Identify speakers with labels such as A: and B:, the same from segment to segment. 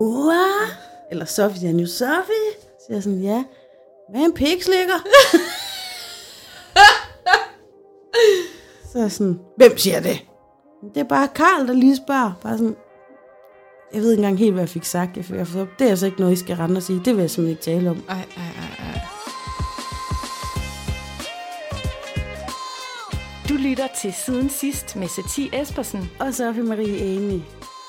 A: Ua? Eller Sofie siger han jo, Sofie? Så siger jeg sådan, ja. Hvad er en pikslikker? så er jeg sådan, hvem siger det? Det er bare Karl, der lige spørger. Bare sådan, jeg ved ikke engang helt, hvad jeg fik sagt. Jeg fik, jeg fik, det er altså ikke noget, I skal rende og sige. Det vil jeg simpelthen ikke tale om.
B: Ej, ej, ej, ej.
C: Du lytter til Siden Sidst med Satie Espersen.
A: Og Sofie Marie Amy.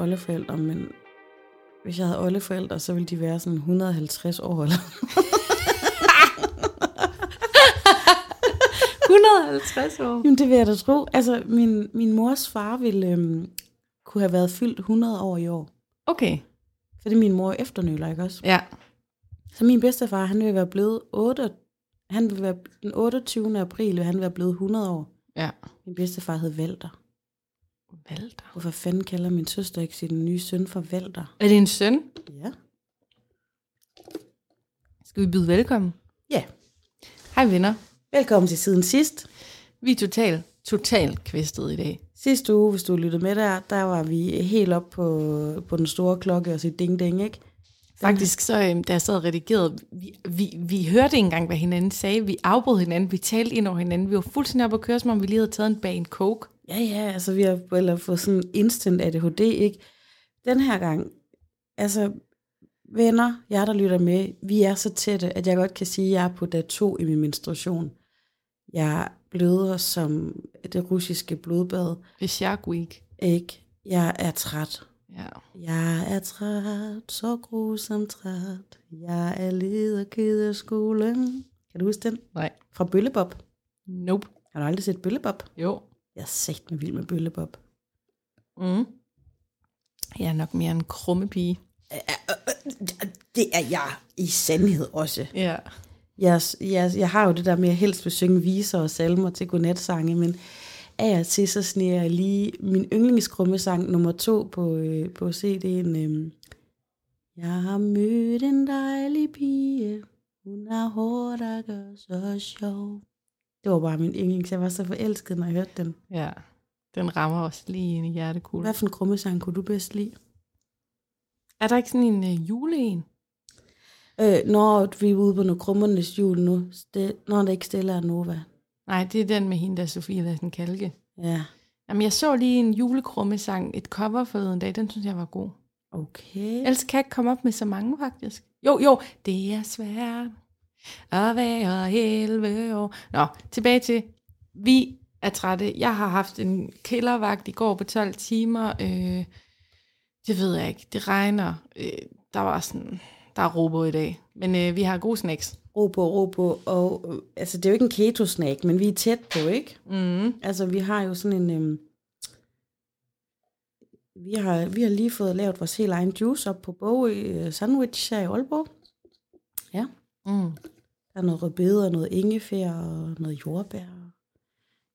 A: Oldeforældre, men hvis jeg havde oldeforældre, så ville de være sådan 150 år. Eller?
C: 150 år.
A: Jamen, det vil jeg da tro. Altså, min, min mors far ville øhm, kunne have været fyldt 100 år i år.
C: Okay.
A: Fordi min mor er efternøler, ikke også?
C: Ja.
A: Så min bedstefar, han vil være blevet 8, han vil være den 28. april, han være blevet 100 år.
C: Ja.
A: Min bedstefar hed Valter.
C: Valter.
A: Hvorfor fanden kalder min søster ikke sin nye søn for Valter?
C: Er det en søn?
A: Ja.
C: Skal vi byde velkommen?
A: Ja.
C: Hej venner.
A: Velkommen til siden sidst.
C: Vi er totalt, totalt kvæstet i dag.
A: Sidste uge, hvis du lyttede med der, der var vi helt op på, på den store klokke og sige ding ding, ikke?
C: Faktisk så, øhm, da jeg sad og redigerede, vi, vi, vi hørte ikke engang, hvad hinanden sagde. Vi afbrød hinanden, vi talte ind over hinanden. Vi var fuldstændig op at køre, som om vi lige havde taget en bag en coke.
A: Ja, ja, altså vi har eller fået sådan instant ADHD, ikke? Den her gang, altså venner, jer der lytter med, vi er så tætte, at jeg godt kan sige, at jeg er på dag to i min menstruation. Jeg bløder som det russiske blodbad.
C: Er Shark Week.
A: Ikke? Jeg er træt.
C: Ja.
A: Jeg er træt, så grusomt træt. Jeg er led og ked af skolen. Kan du huske den?
C: Nej.
A: Fra Bøllebop.
C: Nope.
A: Har du aldrig set Bøllebop?
C: Jo.
A: Jeg er sæt med vild med Bøllebop.
C: Mm. Jeg er nok mere en krumme pige.
A: Det er jeg i sandhed også.
C: Ja.
A: Jeg, jeg, jeg har jo det der med, at jeg helst vil synge viser og salmer til godnatsange, men af og til så sniger jeg lige min yndlingskrummesang nummer to på, øh, på CD'en. Øh, jeg har mødt en dejlig pige, hun har hår, der gør så sjov. Det var bare min yndlings. Jeg var så forelsket, når jeg hørte den.
C: Ja. Den rammer også lige ind i hjertekuglen.
A: Hvad for en krummesang kunne du bedst lide?
C: Er der ikke sådan en uh, juleen?
A: Øh, når vi er ude på noget krummernes jul nu, det, når der ikke stiller er Nova.
C: Nej, det er den med hende, der er Sofie Lassen Kalke.
A: Ja,
C: Jamen, jeg så lige en julekrummesang, et cover forleden dag. Den synes jeg var god.
A: okay.
C: Ellers kan jeg ikke komme op med så mange, faktisk. Jo, jo, det er svært at være 11 år. Nå, tilbage til, vi er trætte. Jeg har haft en kældervagt i går på 12 timer. Øh, det ved jeg ikke. Det regner. Øh, der var sådan, der er robo i dag. Men øh, vi har gode snacks.
A: ro på, ro på. Og, øh, altså, det er jo ikke en keto-snack, men vi er tæt på, ikke?
C: Mm.
A: Altså, vi har jo sådan en... Øhm, vi, har, vi har lige fået lavet vores helt egen juice op på Bogø øh, Sandwich her i Aalborg. Ja.
C: Mm.
A: Der er noget rødbeder, noget ingefær og noget jordbær og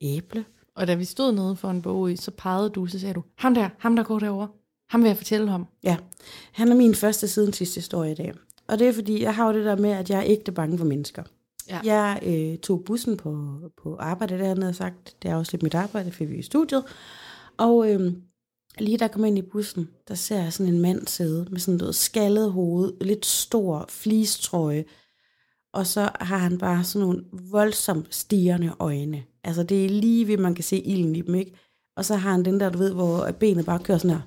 A: æble.
C: Og da vi stod nede for en bog i, så pegede du, så sagde du, ham der, ham der går derover. Ham vil jeg fortælle om.
A: Ja, han er min første siden sidste historie i dag. Og det er fordi, jeg har jo det der med, at jeg er ægte bange for mennesker.
C: Ja.
A: Jeg øh, tog bussen på, på arbejde dernede og sagt, det er også lidt mit arbejde, for vi i studiet. Og øh, lige da jeg kom ind i bussen, der ser jeg sådan en mand sidde med sådan noget skaldet hoved, lidt stor flistrøje, og så har han bare sådan nogle voldsomt stigende øjne. Altså det er lige ved, man kan se ilden i dem, ikke? Og så har han den der, du ved, hvor benet bare kører sådan her.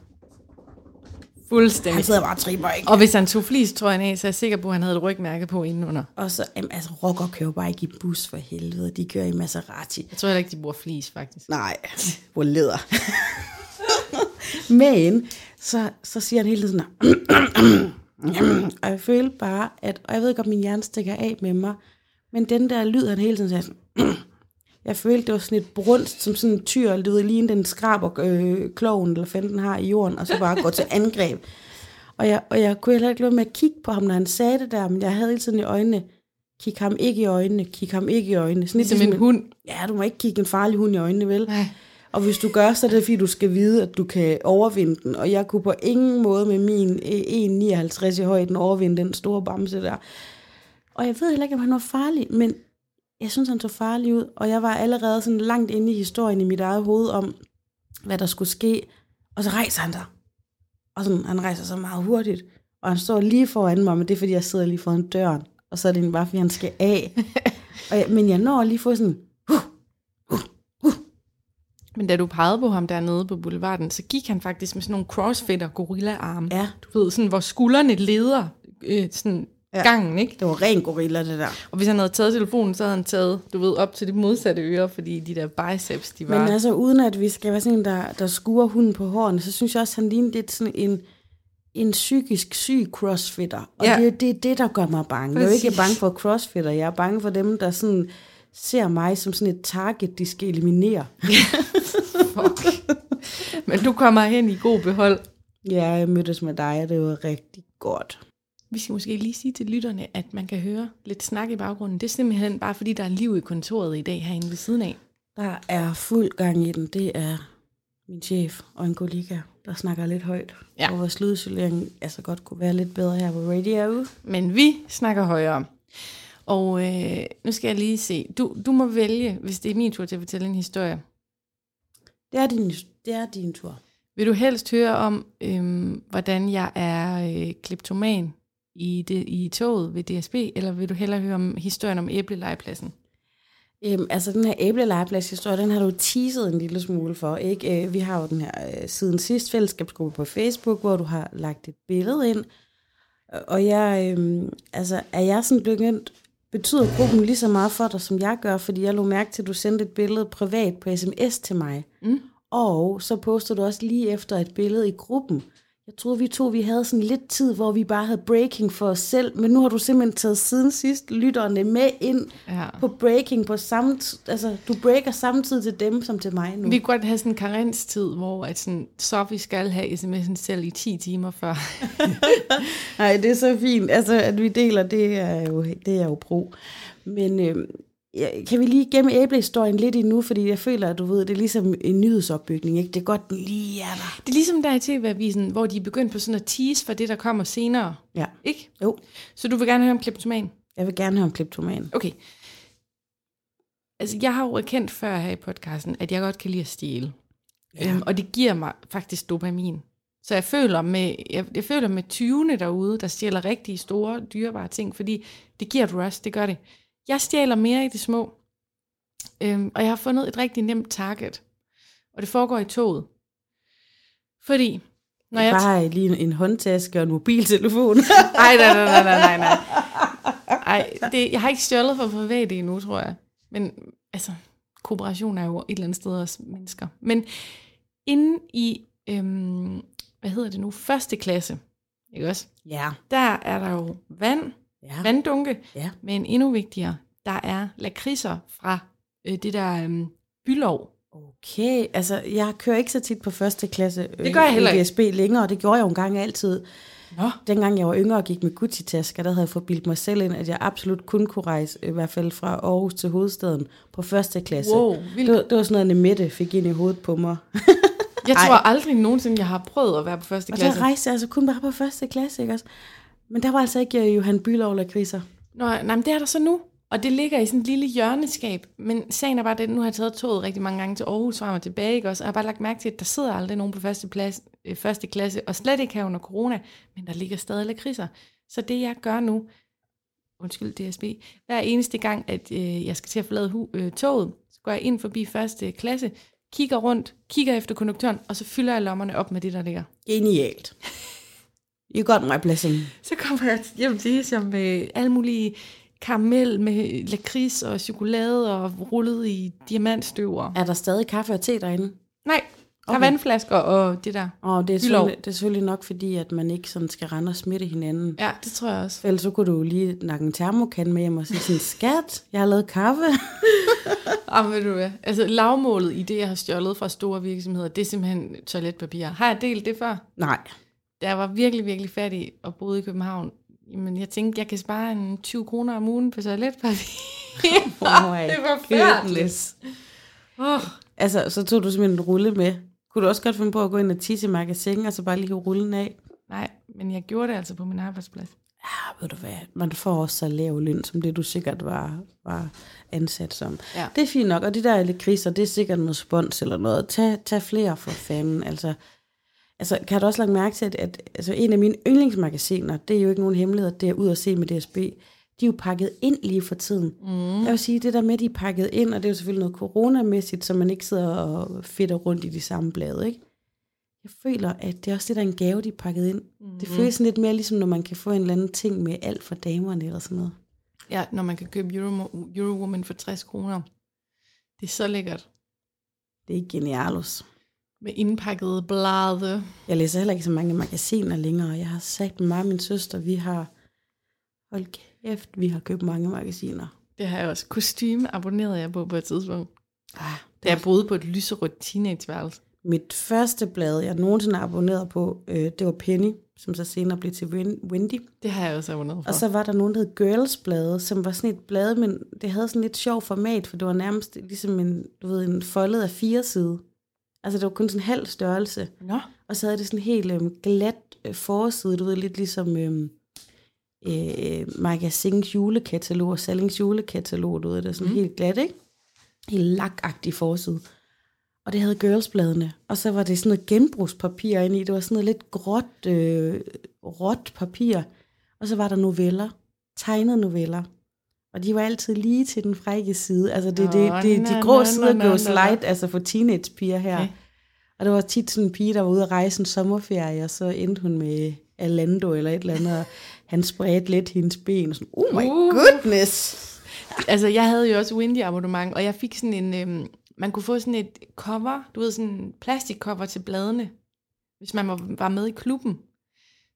C: Fuldstændig.
A: Han sidder bare og tripper, ikke?
C: Og hvis han tog flistrøjen af, så er jeg sikker på, at han havde et rygmærke på indenunder.
A: Og så, jamen, altså, rocker kører bare ikke i bus for helvede. De kører i Maserati.
C: Jeg tror heller ikke, de bruger flis, faktisk.
A: Nej, hvor leder. Men så, så siger han hele tiden sådan her, og jeg følte bare, at, og jeg ved ikke, om min hjerne stikker af med mig, men den der lyd, han hele tiden sagde sådan, jeg følte, det var sådan et brunst, som sådan en tyr, du ved, lige den skraber øh, kloven, eller fanden har i jorden, og så bare går til angreb. Og jeg, og jeg kunne heller ikke lade med at kigge på ham, når han sagde det der, men jeg havde hele tiden i øjnene, kig ham ikke i øjnene, kig ham ikke i øjnene. Sådan lidt
C: Ligesom en hund.
A: Ja, du må ikke kigge en farlig hund i øjnene, vel?
C: Nej.
A: Og hvis du gør, så er det fordi, du skal vide, at du kan overvinde den. Og jeg kunne på ingen måde med min øh, 1,59 i højden overvinde den store bamse der. Og jeg ved heller ikke, om han var farlig, men jeg synes, han så farlig ud. Og jeg var allerede sådan langt inde i historien i mit eget hoved om, hvad der skulle ske. Og så rejser han sig. Og sådan, han rejser sig meget hurtigt. Og han står lige foran mig, men det er, fordi jeg sidder lige foran døren. Og så er det bare, fordi han skal af. og jeg, men jeg når lige få sådan,
C: Men da du pegede på ham dernede på boulevarden, så gik han faktisk med sådan nogle crossfitter gorilla-arme.
A: ja,
C: Du ved, sådan, hvor skuldrene leder øh, sådan
A: Ja.
C: gangen, ikke?
A: det var ren gorilla, det der.
C: Og hvis han havde taget telefonen, så havde han taget, du ved, op til det modsatte øre, fordi de der biceps, de var...
A: Men altså, uden at vi skal være sådan en, der, der skuer hunden på hårene, så synes jeg også, han ligner lidt sådan en, en psykisk syg crossfitter. Og
C: Ja.
A: det, det er det, der gør mig bange. Jeg er jo ikke
C: Præcis.
A: bange for crossfitter, jeg er bange for dem, der sådan ser mig som sådan et target, de skal eliminere.
C: Fuck. Men du kommer hen i god behold.
A: Ja, jeg mødtes med dig, og det var rigtig godt.
C: Vi skal måske lige sige til lytterne, at man kan høre lidt snak i baggrunden. Det er simpelthen bare, fordi der er liv i kontoret i dag herinde ved siden af.
A: Der er fuld gang i den. Det er min chef og en kollega, der snakker lidt højt.
C: Ja.
A: Og vores lydisolering altså godt kunne være lidt bedre her på radio.
C: Men vi snakker højere. Og øh, nu skal jeg lige se. Du, du må vælge, hvis det er min tur til at fortælle en historie.
A: Det er din, det er din tur.
C: Vil du helst høre om, øhm, hvordan jeg er øh, kleptoman i, det, i toget ved DSB, eller vil du hellere høre om historien om æblelejepladsen?
A: Øhm, altså den her æblelegepladshistorie, den har du teaset en lille smule for, ikke? Øh, vi har jo den her øh, siden sidst fællesskabsgruppe på Facebook, hvor du har lagt et billede ind. Og jeg, øhm, altså er jeg sådan begyndt, betyder gruppen lige så meget for dig, som jeg gør, fordi jeg lå mærke til, at du sendte et billede privat på sms til mig.
C: Mm.
A: Og så postede du også lige efter et billede i gruppen. Jeg troede, vi to vi havde sådan lidt tid, hvor vi bare havde breaking for os selv, men nu har du simpelthen taget siden sidst lytterne med ind
C: Ja.
A: på breaking på samme, altså du breaker samtidig til dem som til mig nu.
C: Vi kunne godt have sådan en karenstid, hvor at sådan, så vi skal have sms'en selv i 10 timer før.
A: Nej, det er så fint, altså at vi deler, det er jo, det er jo pro. Men øh, kan vi lige gemme æblehistorien lidt endnu, fordi jeg føler, at du ved, det er ligesom en nyhedsopbygning, ikke? Det er godt, den lige er der.
C: Det er ligesom der i TV-avisen, hvor de er begyndt på sådan at tease for det, der kommer senere.
A: Ja,
C: Ikke?
A: jo.
C: Så du vil gerne høre om kleptoman?
A: Jeg vil gerne høre om kleptoman.
C: Okay. Altså, jeg har jo erkendt før her i podcasten, at jeg godt kan lide at stjæle.
A: Ja.
C: Øhm, og det giver mig faktisk dopamin. Så jeg føler med, jeg, jeg føler med 20'erne derude, der stjæler rigtig store, dyrebare ting, fordi det giver et rush, det gør det. Jeg stjæler mere i det små, øhm, og jeg har fundet et rigtig nemt target. Og det foregår i toget. Fordi, når jeg...
A: Bare lige en, en håndtaske og en mobiltelefon.
C: Ej, nej, nej, nej, nej, nej, nej. Ej, det, jeg har ikke stjålet for private endnu, tror jeg. Men altså, kooperation er jo et eller andet sted også mennesker. Men inde i, øhm, hvad hedder det nu, første klasse, ikke også?
A: ja.
C: Der er der jo vand,
A: Ja.
C: vanddunke,
A: Ja.
C: men endnu vigtigere, der er lakridser fra øh, det der øhm, bylov.
A: Okay, altså jeg kører ikke så tit på første klasse øh,
C: Det gør jeg heller
A: i
C: ikke.
A: DSB længere, og det gjorde jeg jo en gang altid.
C: Nå.
A: Dengang jeg var yngre og gik med Gucci-tasker, der havde jeg forbildt mig selv ind, at jeg absolut kun kunne rejse, i hvert fald fra Aarhus til hovedstaden, på første klasse.
C: Wow,
A: Det,
C: vildt.
A: det var sådan noget, Nemette fik ind i hovedet på mig.
C: Jeg
A: Ej.
C: tror aldrig nogensinde, jeg har prøvet at være på første
A: Og
C: klasse.
A: så rejste jeg altså kun bare på første klasse, ikke også? Men der var altså ikke øh, Johan Bylov eller kriser.
C: Nå, nej, men det er der så nu. Og det ligger i sådan et lille hjørneskab. Men sagen er bare den, nu har jeg taget toget rigtig mange gange til Aarhus, frem og tilbage, ikke også? Og jeg har bare lagt mærke til, at der sidder aldrig nogen på første, plads, øh, første klasse, og slet ikke her under corona, men der ligger stadig lakridser. Så det jeg gør nu, undskyld DSB, hver eneste gang, at øh, jeg skal til at forlade hu- øh, toget, så går jeg ind forbi første klasse, kigger rundt, kigger efter konduktøren, og så fylder jeg lommerne op med det, der ligger.
A: Genialt. You got my blessing.
C: Så kommer jeg hjem til som med alle mulige karamel med lakrids og chokolade og rullet i diamantstøver.
A: Er der stadig kaffe og te derinde?
C: Nej, Der er vandflasker og det der.
A: Og det er, selvfølgelig, det er selvfølgelig nok fordi, at man ikke sådan skal rende og smitte hinanden.
C: Ja, det tror jeg også.
A: Ellers så kunne du lige nakke en termokan med hjem og sige sådan, skat, jeg har lavet kaffe.
C: Ah, ved du hvad? Altså lavmålet i det, jeg har stjålet fra store virksomheder, det er simpelthen toiletpapir. Har jeg delt det før?
A: Nej.
C: Jeg var virkelig, virkelig fattig og boede i København, jamen jeg tænkte, jeg kan spare en 20 kroner om ugen på toiletpapir.
A: Oh
C: det var
A: goodness.
C: Oh,
A: Altså, så tog du simpelthen en rulle med. Kunne du også godt finde på at gå ind og tisse i magasin, og så bare lige rullen af?
C: nej, men jeg gjorde det altså på min arbejdsplads.
A: Ja, ved du hvad, man får også så lav løn, som det du sikkert var, var ansat som.
C: Ja.
A: Det er fint nok, og de der kriser, det er sikkert noget spons eller noget. Tag, tag flere for fanden, altså. Altså, kan du også lagt mærke til, at, at altså, en af mine yndlingsmagasiner, det er jo ikke nogen hemmelighed, det er ud at se med DSB, de er jo pakket ind lige for tiden. Mm. Jeg vil sige, det der med, at de er pakket ind, og det er jo selvfølgelig noget coronamæssigt, så man ikke sidder og fedter rundt i de samme blade, ikke? Jeg føler, at det er også det, der er en gave, de er pakket ind. Mm. Det føles sådan lidt mere ligesom, når man kan få en eller anden ting med alt for damerne eller sådan noget.
C: Ja, når man kan købe Euro, Eurowoman for 60 kroner. Det er så lækkert.
A: Det er genialus.
C: Med indpakket blade.
A: Jeg læser heller ikke så mange magasiner længere. Jeg har sagt med mig og min søster, vi har... Hold kæft, vi har købt mange magasiner.
C: Det har jeg også. Kostyme abonnerede jeg på på et tidspunkt.
A: Ah,
C: Da jeg boede på et lyserødt teenageværelse.
A: Mit første blad, jeg nogensinde har abonneret på, øh, det var Penny, som så senere blev til Wen- Wendy.
C: Det har jeg også abonneret for.
A: Og så var der nogen, der hed Girls Blade, som var sådan et blad, men det havde sådan lidt sjov format, for det var nærmest ligesom en, du ved, en foldet af fire side. Altså det var kun sådan en halv størrelse.
C: Nå,
A: Og så havde det sådan en helt øhm, glat øh, forside, du ved, lidt ligesom øhm, øh, Magasins julekatalog og Sallings julekatalog, du ved, det er sådan mm. helt glat, ikke? Helt lakagtig forside. Og det havde girlsbladene. Og så var det sådan noget genbrugspapir inde i. Det var sådan noget lidt gråt, øh, råt papir. Og så var der noveller. Tegnede noveller. Og de var altid lige til den frække side. Altså det, det, det,
C: na,
A: de grå sider
C: na.
A: light, altså for teenagepiger her.
C: Okay.
A: Og der var tit sådan en pige, der var ude at rejse en sommerferie, og så endte hun med Alando eller et eller andet, og han spredte lidt hendes ben, og sådan, oh my
C: Uh.
A: goodness.
C: altså jeg havde jo også Windy abonnement, og jeg fik sådan en, øhm, man kunne få sådan et cover, du ved sådan en plastikcover til bladene, hvis man var, med i klubben.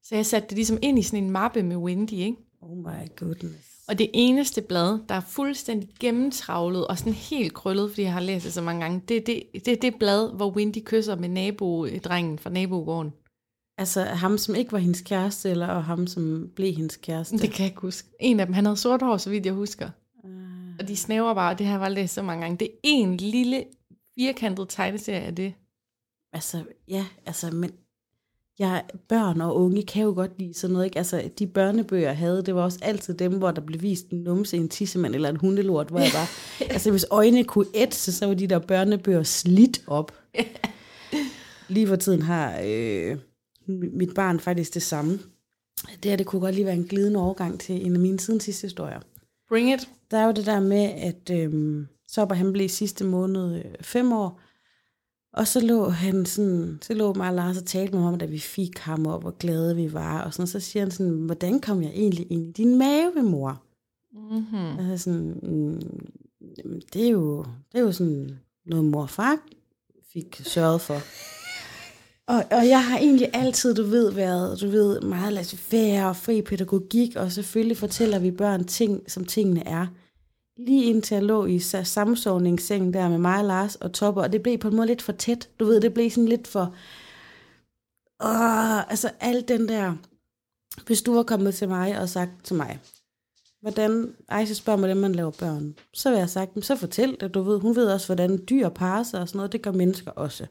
C: Så jeg satte det ligesom ind i sådan en mappe med Wendy, ikke?
A: Oh my goodness.
C: Og det eneste blad, der er fuldstændig gennemtravlet og sådan helt krøllet, fordi jeg har læst det så mange gange, det er det, det, er det blad, hvor Wendy kysser med nabodrengen fra nabogården.
A: Altså ham, som ikke var hendes kæreste, eller og ham, som blev hendes kæreste.
C: Det kan jeg ikke huske. En af dem, han havde sort hår, så vidt jeg husker.
A: Uh,
C: Og de snæver bare, og det har jeg bare læst så mange gange. Det er en lille firkantet tegneserie af det.
A: altså, ja, altså, men jeg, børn og unge kan jo godt lide sådan noget, ikke? Altså, de børnebøger jeg havde, det var også altid dem, hvor der blev vist en numse, en tissemand eller en hundelort, hvor jeg bare, altså hvis øjnene kunne ætse, så var de der børnebøger slidt op. Lige for tiden har øh, mit barn faktisk det samme. Det her, det kunne godt lige være en glidende overgang til en af mine siden sidste historier.
C: Bring it.
A: Der er jo det der med, at øhm, Sopper han blev sidste måned øh, fem år, og så lå han sådan, så lå mig og Lars og talte med ham, da vi fik ham op, hvor glade vi var, og sådan, så siger han sådan, hvordan kom jeg egentlig ind i din mave, mor?
C: Mm-hmm.
A: Og så sådan, mm, det, er jo, det er jo sådan noget mor og far fik sørget for. Og, og jeg har egentlig altid, du ved, været du ved, meget laissez-faire og fri pædagogik, og selvfølgelig fortæller vi børn ting, som tingene er. Lige indtil jeg lå i sa- samsovningssengen der med mig og Lars og Topper, og det blev på en måde lidt for tæt. Du ved, det blev sådan lidt for... Åh, altså alt den der... Hvis du var kommet til mig og sagt til mig, hvordan Ejse spørger mig, hvordan man laver børn, så vil jeg have sagt, "Men så fortæl det, du ved. Hun ved også, hvordan dyr parer sig og sådan noget. Det gør mennesker også.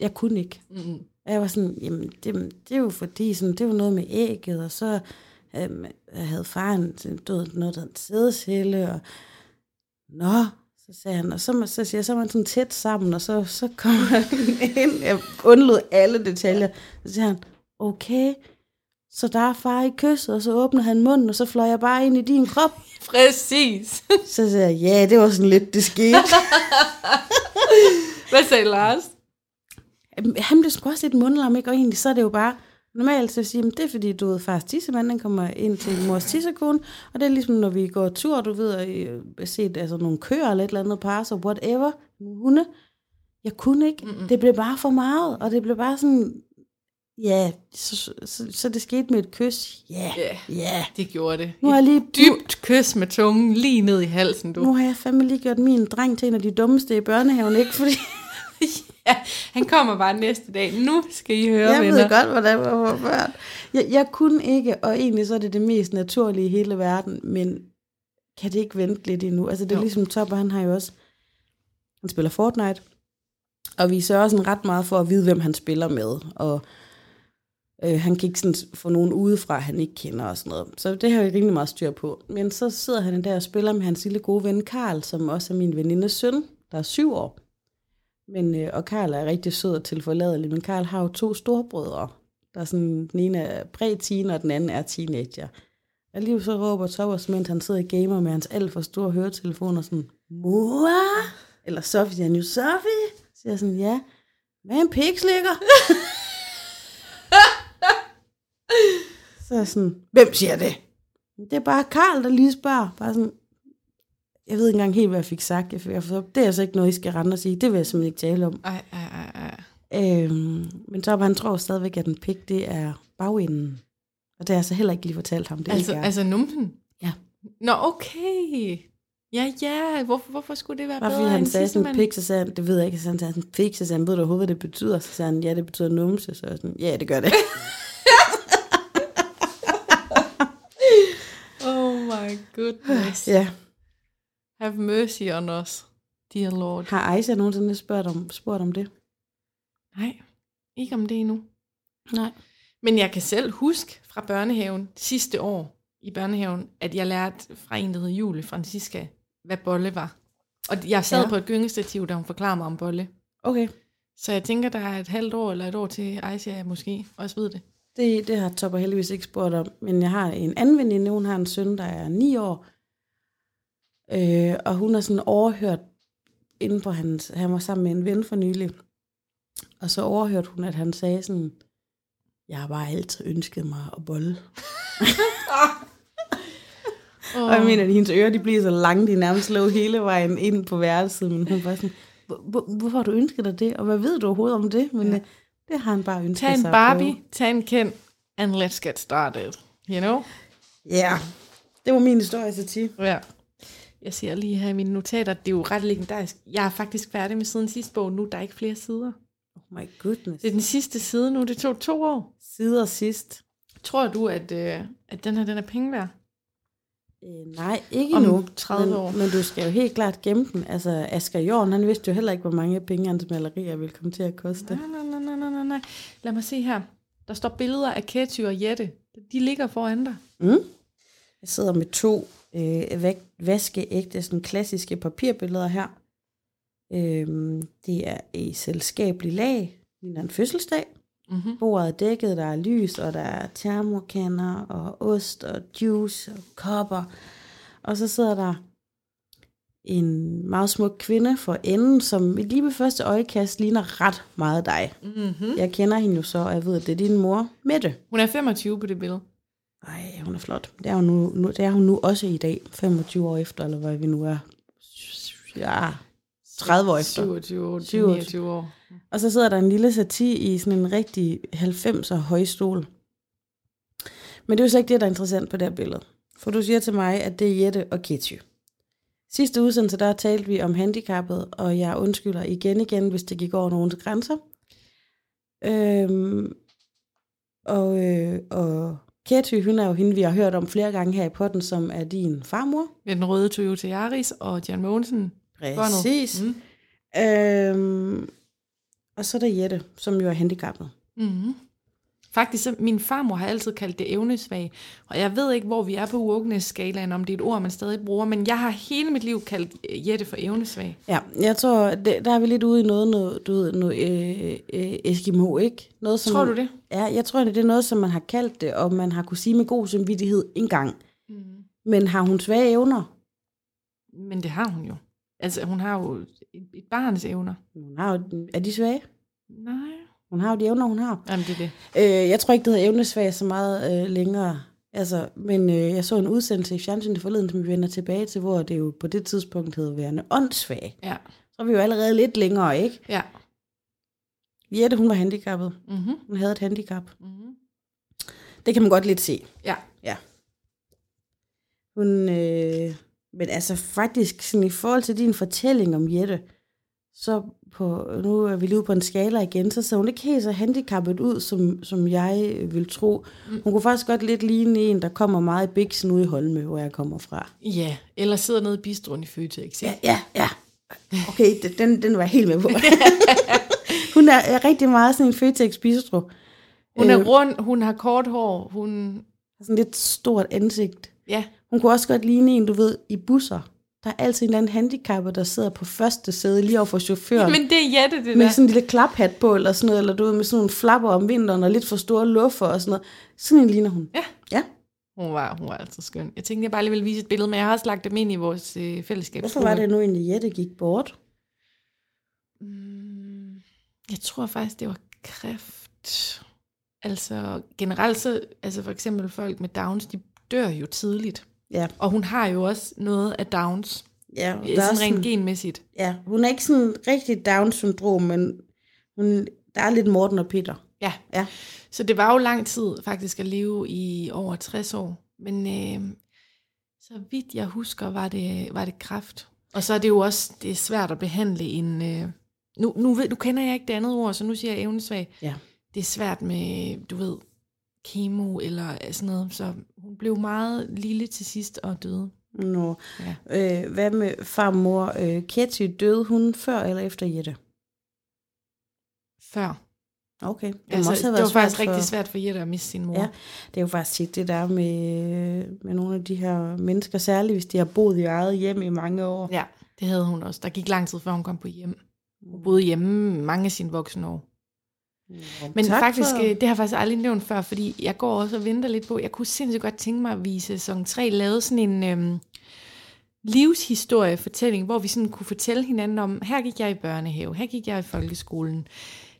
A: Jeg kunne ikke.
C: Mm-hmm.
A: Og jeg var sådan, jamen, det, det er jo fordi, sådan, det var noget med ægget, og så øhm, havde faren ved, noget, der en sædcelle, og nå, så sagde han, og så, så siger jeg, så var man sådan tæt sammen, og så, så kom han ind, jeg undlod alle detaljer, så siger han, okay, så der er far i kysset, og så åbner han munden, og så fløj jeg bare ind i din krop.
C: Præcis.
A: Så siger jeg, ja, det var sådan lidt, det skete.
C: Hvad sagde Lars?
A: Han blev sgu også lidt mundlam, ikke? Og egentlig så er det jo bare, normalt så siger man, det er fordi, du ved, fars tissemand, den kommer ind til mors tissekone, og det er ligesom, når vi går tur, du ved, og øh, set altså, nogle køer eller et eller andet par, så whatever, nogle hunde, Jeg kunne ikke. Mm-mm. Det blev bare for meget, og det blev bare sådan, ja, så, så, så, så det skete med et kys. Ja, yeah.
C: Ja,
A: ja. Yeah.
C: det gjorde det.
A: Nu har jeg lige,
C: Dybt kys med tungen lige ned i halsen, du.
A: nu har jeg fandme lige gjort min dreng til en af de dummeste i børnehaven, ikke? Fordi
C: ja, han kommer bare næste dag. Nu skal I høre,
A: jeg
C: venner.
A: ved godt, hvordan man var børn. Jeg, jeg kunne ikke, og egentlig så er det det mest naturlige i hele verden, men kan det ikke vente lidt endnu? Altså det er
C: Jo.
A: ligesom Topper, han har jo også, han spiller Fortnite, og vi sørger sådan ret meget for at vide, hvem han spiller med, og øh, han kan ikke sådan få nogen udefra, han ikke kender og sådan noget. Så det har vi rimelig meget styr på. Men så sidder han der og spiller med hans lille gode ven Karl, som også er min venindes søn, der er syv år. Men, øh, og Karl er rigtig sød og tilforladelig, men Karl har jo to storbrødre. Der er sådan, den ene er præ-teen, og den anden er teenager. Og lige så råber Thomas, mens han sidder i gamer med hans alt for store høretelefoner, sådan, mor? Eller Sofie, siger han jo, Sofie? Så siger jeg sådan, ja. Hvad er en pikslikker? så er jeg sådan, hvem siger det? Det er bare Karl, der lige spørger. Bare sådan, jeg ved ikke engang helt, hvad jeg fik sagt. Jeg fik, jeg fik, det er altså ikke noget, I skal rende og sige. Det vil jeg simpelthen ikke tale om.
C: Ej, ej, ej, ej.
A: Øhm, men så han tror stadigvæk, at en pik, det er bagenden. Og det har jeg så heller ikke lige fortalt ham. Det
C: Altså,
A: ikke er.
C: altså numsen?
A: Ja.
C: Nå, okay. Ja, ja. Hvorfor, hvorfor skulle det være
A: Bare
C: bedre
A: fordi han sagde sådan
C: mand?
A: pik, så sagde han, det ved jeg ikke, så sagde han sådan pik, så sagde han, ved du overhovedet, hvad det betyder? Så sagde han, ja, det betyder numse. Så sådan, ja, det gør det.
C: Oh my goodness.
A: ja.
C: Have mercy on us, dear Lord.
A: Har Aisha nogensinde spurgt om, spurgt om det?
C: Nej, ikke om det endnu.
A: Nej.
C: Men jeg kan selv huske fra børnehaven sidste år i børnehaven, at jeg lærte fra en, der hed Julie Francisca, hvad bolle var. Og jeg sad
A: Ja.
C: på et gyngestativ, da hun forklarede mig om bolle.
A: Okay.
C: Så jeg tænker, der er et halvt år eller et år til Aisha måske også ved det.
A: Det, det har Topper heldigvis ikke spurgt om. Men jeg har en anden veninde, hun har en søn, der er 9 år. Øh, og hun har sådan overhørt, inde på hans, han var sammen med en ven for nylig. Og så overhørte hun, at han sagde sådan, jeg har bare altid ønsket mig at bolle.
C: Oh.
A: Og jeg mener, at hendes ører de bliver så lange, de nærmest lå hele vejen ind på værelset. Men hun var sådan, "Hvor- hvor- hvorfor har du ønsket dig det? Og hvad ved du overhovedet om det? Men
C: Ja.
A: ja. det har han bare ønsket
C: Tag en
A: sig
C: Barbie, tag en Ken, and let's get started. You know?
A: Ja, yeah. det var min historie til 10.
C: Ja. Jeg ser lige her i mine notater, det er jo ret legendarisk. Jeg er faktisk færdig med siden sidste bog nu, der er ikke flere sider.
A: Oh my goodness.
C: Det er den sidste side nu, det tog to år.
A: Sider sidst.
C: Tror du, at, øh, at den her den er penge værd?
A: Øh, nej, ikke
C: Om
A: endnu.
C: 30
A: men,
C: år.
A: Men du skal jo helt klart gemme den. Altså, Asger Jorn, han vidste jo heller ikke, hvor mange penge hans malerier ville komme til at koste.
C: Nej, nej, nej, nej, nej, nej, nej. Lad mig se her. Der står billeder af Ketty og Jette. De ligger foran dig.
A: Mm. Jeg sidder med to øh, vaskeægte, sådan klassiske papirbilleder her. Øhm, det er i selskabelig lag. Ligner en fødselsdag.
C: Mm-hmm.
A: Bordet er dækket, der er lys, og der er termokanner, og ost, og juice, og kopper. Og så sidder der en meget smuk kvinde for enden, som lige ved første øjekast ligner ret meget dig.
C: Mm-hmm.
A: Jeg kender hende jo så, og jeg ved, at det er din mor, Mette.
C: Hun er 25 på det billede.
A: Ej, hun er flot. Det er, hun nu, nu, det er hun nu også i dag, 25 år efter, eller hvad vi nu er. Ja, 30 år efter.
C: 27 år,
A: 27.
C: 29 år.
A: Og så sidder der en lille sati i sådan en rigtig 90'er højstol. Men det er jo så ikke det, der er interessant på det her billede. For du siger til mig, at det er Jette og Ketty. Sidste udsendelse, der talte vi om handicappet, og jeg undskylder igen igen, hvis det gik over nogens grænser. Øhm, og, øh, og Ketty, hun er jo hende, vi har hørt om flere gange her i potten, som er din farmor.
C: Med den røde Toyota Yaris og Jan Mogensen.
A: Præcis.
C: Mm.
A: Øhm, og så er der Jette, som jo er handicappet.
C: Mm-hmm. Faktisk, så min farmor har altid kaldt det evnesvag, og jeg ved ikke, hvor vi er på wokeness-skalaen, om det er et ord, man stadig bruger, men jeg har hele mit liv kaldt øh, Jette for evnesvag.
A: Ja, jeg tror, det, der er vi lidt ude i noget, noget du ved, noget øh, øh, Eskimo, ikke? Noget, som
C: Tror du det?
A: Ja, jeg tror, det er noget, som man har kaldt det, og man har kunne sige med god samvittighed engang.
C: Mm.
A: Men har hun svage evner?
C: Men det har hun jo. Altså, hun har jo et, et barns evner.
A: Hun har jo, er de svage?
C: Nej.
A: Hun har jo de evner, hun har.
C: Jamen, det er det.
A: Øh, jeg tror ikke, det hedder evnesvag så meget øh, længere. Altså, men øh, jeg så en udsendelse i fjernsynet forleden, som vi vender tilbage til, hvor det jo på det tidspunkt hed værende åndssvag.
C: Ja.
A: Så er vi jo allerede lidt længere, ikke?
C: Ja.
A: Jette, hun var handicappet.
C: Mm-hmm.
A: Hun havde et handicap.
C: Mm-hmm.
A: Det kan man godt lidt se.
C: Ja.
A: Ja. Hun, øh, men altså faktisk, sådan i forhold til din fortælling om Jette, så på, nu er vi lige på en skala igen, så ser hun ikke helt så handicappet ud, som, som jeg vil tro.
C: Mm.
A: Hun kunne faktisk godt lidt ligne en, der kommer meget i biksen ude i Holme, hvor jeg kommer fra.
C: Ja, eller sidder nede i bistroen i Føtex.
A: Ja, ja, ja. Okay, den, den var jeg helt med på. hun er, er rigtig meget sådan en Føtex bistro.
C: Hun er
A: Øh.
C: rund, hun har kort hår, hun...
A: Sådan lidt stort ansigt.
C: Ja,
A: Hun kunne også godt ligne en, du ved, i busser. Der er altid en eller anden handicapper, der sidder på første sæde lige over for chaufføren.
C: men det er Jette, det
A: med
C: der.
A: sådan en lille klaphat på, eller sådan noget, eller du ved, med sådan nogle flapper om vinteren, og lidt for store luffer og sådan noget. Sådan en ligner hun.
C: Ja.
A: Ja.
C: Hun var, hun var altså skøn. Jeg tænkte, jeg bare lige ville vise et billede, men jeg har også lagt dem ind i vores øh, fællesskab.
A: Hvorfor var det nu egentlig, Jette gik bort?
C: Mm, jeg tror faktisk, det var kræft. Altså generelt så, altså for eksempel folk med Downs, de dør jo tidligt.
A: Ja,
C: Og hun har jo også noget af Downs,
A: ja,
C: øh,
A: der er
C: sådan rent
A: sådan,
C: genmæssigt.
A: ja, hun er ikke sådan rigtig Down-syndrom, men hun, der er lidt Morten og Peter.
C: Ja.
A: Ja.
C: Så det var jo lang tid faktisk at leve i over 60 år. Men øh, så vidt jeg husker, var det, var det kræft. Og så er det jo også det er svært at behandle en... Øh, nu, nu, ved, nu kender jeg ikke det andet ord, så nu siger jeg evnesvag.
A: Ja.
C: Det er svært med, du ved, kemo eller sådan noget. Så hun blev meget lille til sidst og døde.
A: Nå.
C: Ja.
A: Øh, hvad med farmor øh, Ketty? Døde hun før eller efter Jette?
C: Før.
A: Okay. Det,
C: Altså,
A: også have
C: det var faktisk
A: for-
C: rigtig svært for Jette at miste sin mor.
A: Ja. Det er jo faktisk tit det der med, med nogle af de her mennesker, særligt hvis de har boet i eget hjem i mange år.
C: ja, det havde hun også. Der gik lang tid, før hun kom på hjem. Hun boede hjemme mange af sine voksne år. Men
A: Tak
C: faktisk,
A: for-
C: øh, det har jeg faktisk aldrig nævnt før, fordi jeg går også og venter lidt på, jeg kunne sindssygt godt tænke mig, at vi i sæson 3 lavede sådan en øhm, livshistoriefortælling, hvor vi sådan kunne fortælle hinanden om, her gik jeg i børnehave, her gik jeg i folkeskolen,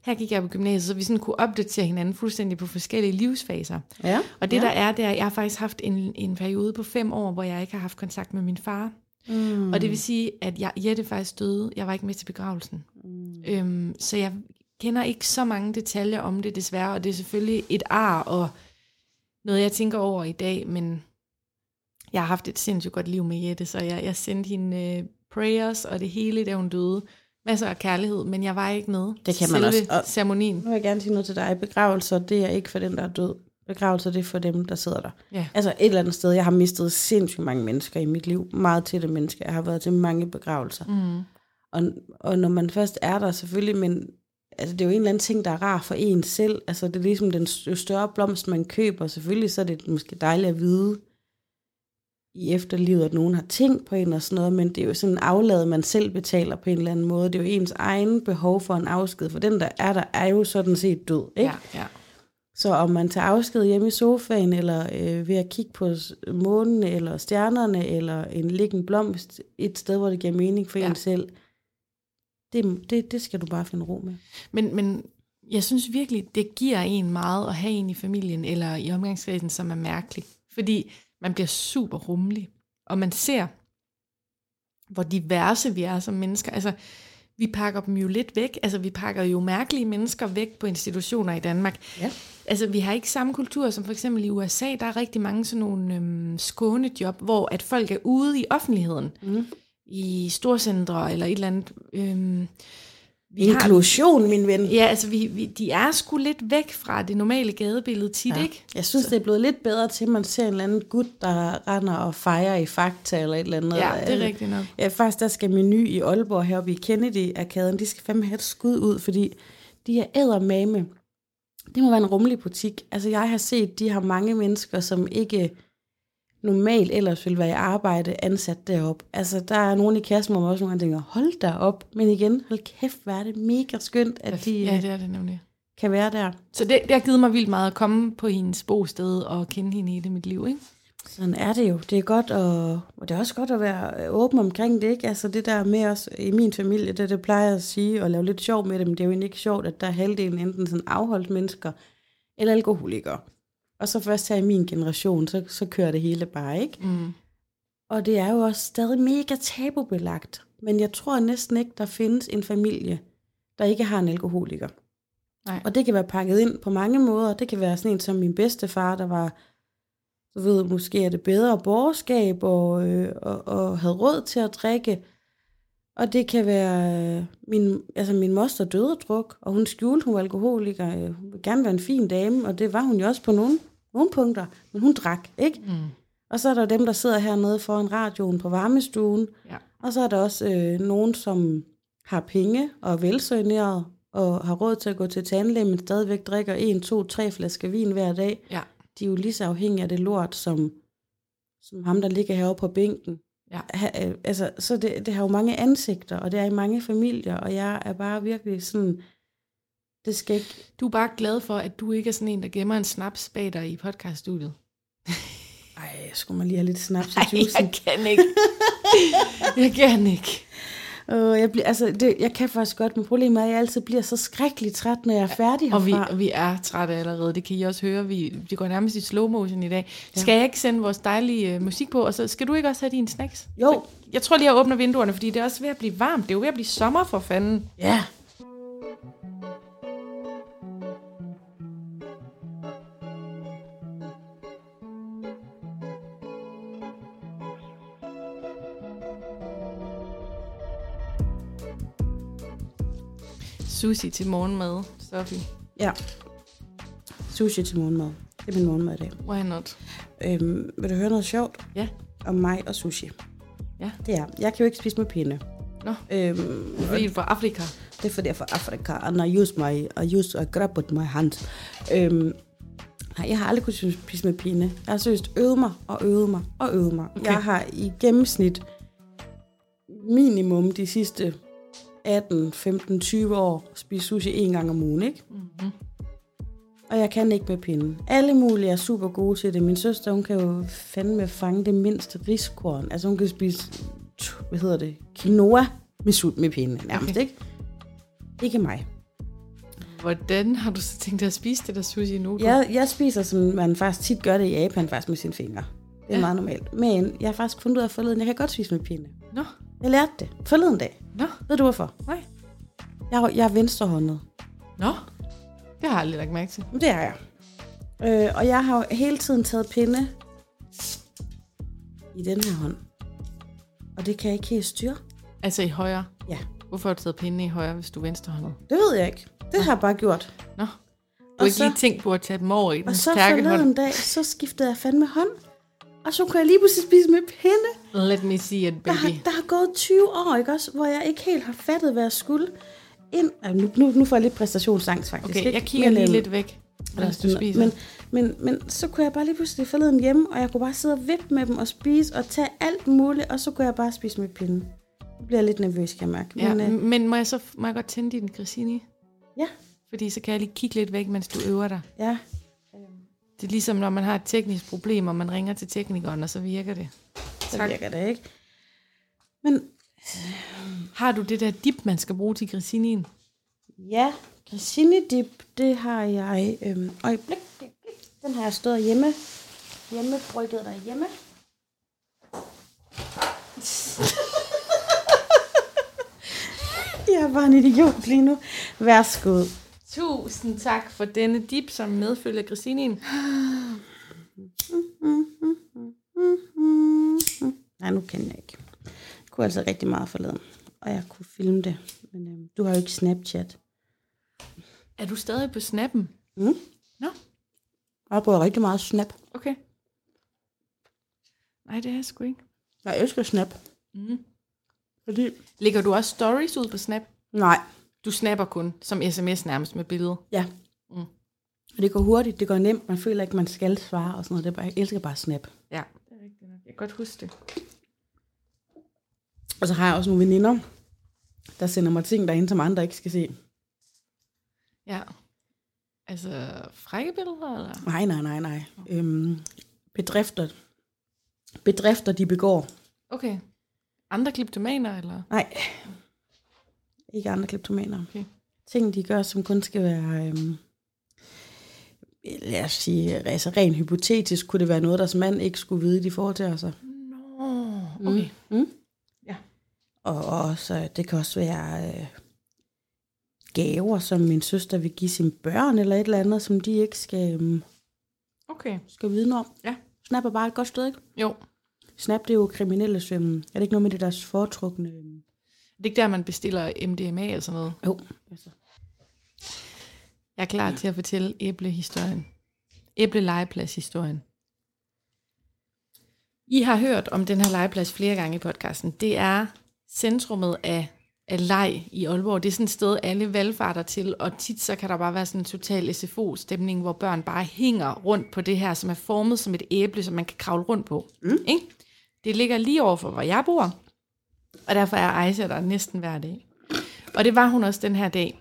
C: her gik jeg på gymnasiet, så vi sådan kunne opdatere hinanden fuldstændig på forskellige livsfaser.
A: Ja.
C: Og det
A: ja.
C: der er, det er, at jeg har faktisk haft en, en periode på fem år, hvor jeg ikke har haft kontakt med min far.
A: Mm.
C: Og det vil sige, at jeg, Jette faktisk døde. Jeg var ikke med til begravelsen.
A: Mm.
C: Øhm, så jeg kender ikke så mange detaljer om det desværre, og det er selvfølgelig et ar og noget, jeg tænker over i dag, men jeg har haft et sindssygt godt liv med Jette, så jeg, jeg sendte hende øh, prayers og det hele, da hun døde. Masser af kærlighed, men jeg var ikke med
A: Det kan man
C: selve
A: også. Og-
C: ceremonien.
A: Nu vil jeg gerne sige noget til dig. Begravelser, det er ikke for den, der er død. Begravelser, det er for dem, der sidder der.
C: Ja.
A: Altså et eller andet sted, jeg har mistet sindssygt mange mennesker i mit liv. Meget tætte mennesker. Jeg har været til mange begravelser.
C: Mm.
A: Og, og når man først er der selvfølgelig, men altså, det er jo en eller anden ting, der er rar for en selv. Altså det er ligesom den større blomst, man køber. Selvfølgelig så er det måske dejligt at vide i efterlivet, at nogen har tænkt på en og sådan noget, men det er jo sådan en aflad, man selv betaler på en eller anden måde. Det er jo ens egen behov for en afsked, for den, der er der, er jo sådan set død. Ikke?
C: Ja, ja.
A: Så om man tager afsked hjemme i sofaen, eller øh, ved at kigge på månen, eller stjernerne, eller en liggende blomst, et sted, hvor det giver mening for
C: ja.
A: en selv, det, det, det skal du bare finde ro med.
C: Men, men jeg synes virkelig, det giver en meget at have en i familien eller i omgangskredsen, som er mærkelig. Fordi man bliver super rummelig, og man ser, hvor diverse vi er som mennesker. Altså, vi pakker dem jo lidt væk. Altså, vi pakker jo mærkelige mennesker væk på institutioner i Danmark.
A: Ja.
C: Altså, vi har ikke samme kultur som for eksempel i USA. Der er rigtig mange sådan nogle øhm, skånejob, hvor at folk er ude i offentligheden.
A: Mm.
C: I storcentre eller et eller andet. Øhm, vi har-
A: Inklusion, min ven.
C: Ja, altså vi, vi, de er sgu lidt væk fra det normale gadebillede tit, ja. ikke?
A: Jeg synes, det er blevet lidt bedre til, at man ser en eller anden gut, der render og fejrer i Fakta eller et eller andet.
C: Ja, det er rigtigt nok.
A: Ja, faktisk, der skal menu i Aalborg heroppe i Kennedy-arkaden, de skal fandme have et skud ud, fordi de er ædermame. Det må være en rummelig butik. Altså, jeg har set, de har mange mennesker, som ikke normalt ellers vil være i arbejde ansat derop. Altså, der er nogen i kassen, hvor man også nogle gange tænker, hold da op. Men igen, hold kæft, hvor er det mega skønt, at de
C: Ja,
A: ja,
C: det er det nemlig.
A: kan være der.
C: Så det, det har givet mig vildt meget at komme på hendes bosted og kende hende i hele mit liv, ikke?
A: Sådan er det jo. Det er godt, at, og det er også godt at være øh, åben omkring det, ikke? Altså det der med os i min familie, det, det plejer at sige, og lave lidt sjov med det, men det er jo egentlig ikke sjovt, at der er halvdelen enten sådan afholdt mennesker, eller alkoholikere. Og så først her i min generation, så, så kører det hele bare, ikke?
C: Mm.
A: Og det er jo også stadig mega tabubelagt. Men jeg tror næsten ikke, der findes en familie, der ikke har en alkoholiker.
C: Nej.
A: Og det kan være pakket ind på mange måder. Det kan være sådan en som min bedstefar, der var, du ved, måske er det bedre borgerskab og, øh, og, og havde råd til at drikke. Og det kan være, øh, min, altså min moster døde af druk, og hun skjulte, hun var alkoholiker. Øh, Hun ville gerne være en fin dame, og det var hun jo også på nogle, nogle punkter. Men hun drak, ikke?
C: Mm.
A: Og så er der dem, der sidder hernede foran radioen på varmestuen.
C: Ja.
A: Og så er der også øh, nogen, som har penge og er velsøgneret og har råd til at gå til tandlæge, men stadigvæk drikker en, to, tre flasker vin hver dag.
C: Ja.
A: De er jo lige så afhængige af det lort, som, som ham, der ligger herovre på bænken.
C: Ja.
A: Ha, øh, altså, så det, det har jo mange ansigter, og det er i mange familier, og jeg er bare virkelig sådan, det skal ikke...
C: Du er bare glad for, at du ikke er sådan en, der gemmer en snaps bag dig i podcaststudiet.
A: Ej, skulle man lige have lidt snaps i
C: Nej,
A: juicen.
C: jeg kan ikke. jeg kan ikke.
A: Øh, jeg, bliver, altså, det, jeg kan faktisk godt, men problemet er, at jeg altid bliver så skrækkeligt træt, når jeg er færdig
C: Og vi,
A: herfra.
C: og vi er trætte allerede, det kan I også høre. Vi, vi går nærmest i slow motion i dag. Skal jeg ikke sende vores dejlige uh, musik på, og så skal du ikke også have dine snacks?
A: Jo.
C: Så, jeg tror lige, jeg åbner vinduerne, fordi det er også ved at blive varmt. Det er jo ved at blive sommer for fanden.
A: Ja.
C: Sushi til morgenmad, Sofie.
A: Ja. Sushi til morgenmad. Det er min morgenmad i dag.
C: Why not?
A: Øhm, vil du høre noget sjovt
C: Ja.
A: om mig og sushi?
C: Ja.
A: Det er, jeg kan jo ikke spise med pinde.
C: Nå,
A: Øhm, og
C: fordi fra Afrika.
A: det er fordi, jeg er fra Afrika, and I use my, I use, I grab with my hands. Øhm, nej, jeg har aldrig kunnet spise med pinde. Jeg har seriøst øvet mig, og øvet mig, og øvet mig.
C: Okay.
A: Jeg har i gennemsnit minimum de sidste 18, 15, 20 år spist sushi en gang om ugen, ikke?
C: Mm-hmm.
A: Og jeg kan ikke med pinden. Alle mulige er super gode til det. Min søster, hun kan jo fandme fange det mindste riskorn. Altså hun kan spise, hvad hedder det, quinoa med sult med pinde. Nærmest,
C: Okay.
A: ikke? Ikke mig.
C: Hvordan har du så tænkt dig at spise det der sushi nu?
A: Jeg, jeg spiser, som man faktisk tit gør det i Japan, faktisk med sine fingre. Det er
C: Ja.
A: meget normalt. Men jeg har faktisk fundet ud af forleden, jeg kan godt spise med pinde.
C: Nå,
A: Jeg lærte det forleden dag.
C: nå,
A: Ved du hvorfor?
C: nej.
A: Jeg, jeg er venstrehåndet.
C: Nå, det har jeg aldrig lagt mærke til.
A: Det er jeg. Øh, og jeg har jo hele tiden taget pinde i den her hånd. Og det kan jeg ikke helt styre.
C: Altså i højre.
A: Ja.
C: Hvorfor har du taget pinden i højre, hvis du er venstrehåndet?
A: Det ved jeg ikke. Det har jeg bare gjort.
C: Nå. Du
A: Og
C: har ikke
A: så-
C: lige tænkt på at tage dem over i den
A: Og så forleden
C: hånd.
A: dag, så skiftede jeg fandme hånd. Og så kunne jeg lige pludselig spise med pinde.
C: Let me see it,
A: Der har,
C: baby.
A: der har gået 20 år, ikke også? Hvor jeg ikke helt har fattet, hvad jeg skulle. Ind, nu, nu, nu får jeg lidt præstationsangst, faktisk.
C: Okay, jeg kigger
A: Men,
C: lige
A: øhm,
C: lidt væk, mens du spiser.
A: Men, men, men så kunne jeg bare lige pludselig forleden hjemme, og jeg kunne bare sidde og vippe med dem og spise og tage alt muligt, og så kunne jeg bare spise med pinden. Nu bliver jeg lidt nervøs, kan jeg mærke.
C: ja,
A: Men, øh,
C: men må jeg så må jeg godt tænde din grissini?
A: ja,
C: Fordi så kan jeg lige kigge lidt væk, mens du øver dig.
A: ja.
C: Det er ligesom, når man har et teknisk problem, og man ringer til teknikeren, og så virker det.
A: Så
C: Tak.
A: virker det, ikke? Men
C: Har du det der dip, man skal bruge til grissinien?
A: ja, grissini dip, det har jeg... Øhm, øjeblik, den har jeg stået hjemme. Hjemme, brygget derhjemme. jeg er bare en idiot lige nu. Værsgo.
C: Tusind tak for denne dip, som medfølger grissinien.
A: Nej, nu kan jeg ikke. Jeg kunne altså rigtig meget forleden, og jeg kunne filme det. Men øhm, du har jo ikke Snapchat.
C: Er du stadig på snappen?
A: Mm.
C: Nå,
A: Jeg bruger rigtig meget Snap.
C: okay. Nej, det er jeg sgu ikke.
A: Jeg elsker Snap.
C: Mm.
A: Fordi...
C: Lægger du også stories ud på Snap?
A: Nej.
C: Du snapper kun som sms nærmest med billede.
A: Ja. Mm. Og det går hurtigt, det går nemt. Man føler ikke, man skal svare og sådan noget. Det er bare, jeg elsker bare Snap.
C: Ja, det er rigtigt nok. Jeg kan godt huske det.
A: Og så har jeg også nogle veninder, der sender mig ting derinde, som andre ikke skal se.
C: Ja. Altså, frække billeder, eller?
A: Nej, nej, nej, nej. Øhm, bedrifter. Bedrifter, de begår.
C: Okay. Andre kleptomaner, eller?
A: Nej. Ikke andre kleptomaner.
C: Okay.
A: Ting, de gør, som kun skal være... Øhm, lad os sige, altså rent hypotetisk, kunne det være noget, der som mand ikke skulle vide, de foretager sig.
C: Nå. okay.
A: Mm.
C: Ja.
A: Og også, det kan også være øh, gaver, som min søster vil give sine børn, eller et eller andet, som de ikke skal, øh,
C: Okay.
A: skal vide om.
C: Ja.
A: Snap er bare et godt sted, ikke?
C: Jo.
A: Snap, det er jo kriminelle svømme. Er det ikke noget med det deres foretrukne? øhm,
C: Det er ikke der, man bestiller MDMA eller sådan noget.
A: Jo, altså.
C: Jeg er klar til at fortælle æblehistorien. Æblelegepladshistorien. I har hørt om den her legeplads flere gange i podcasten. Det er centrummet af, af leg i Aalborg. Det er sådan et sted, alle valgfarter til, og tit så kan der bare være sådan en total SFO-stemning, hvor børn bare hænger rundt på det her, som er formet som et æble, som man kan kravle rundt på. Mm. Ikke? Det ligger lige over for, hvor jeg bor, og derfor er Aisha der næsten hver dag. Og det var hun også den her dag.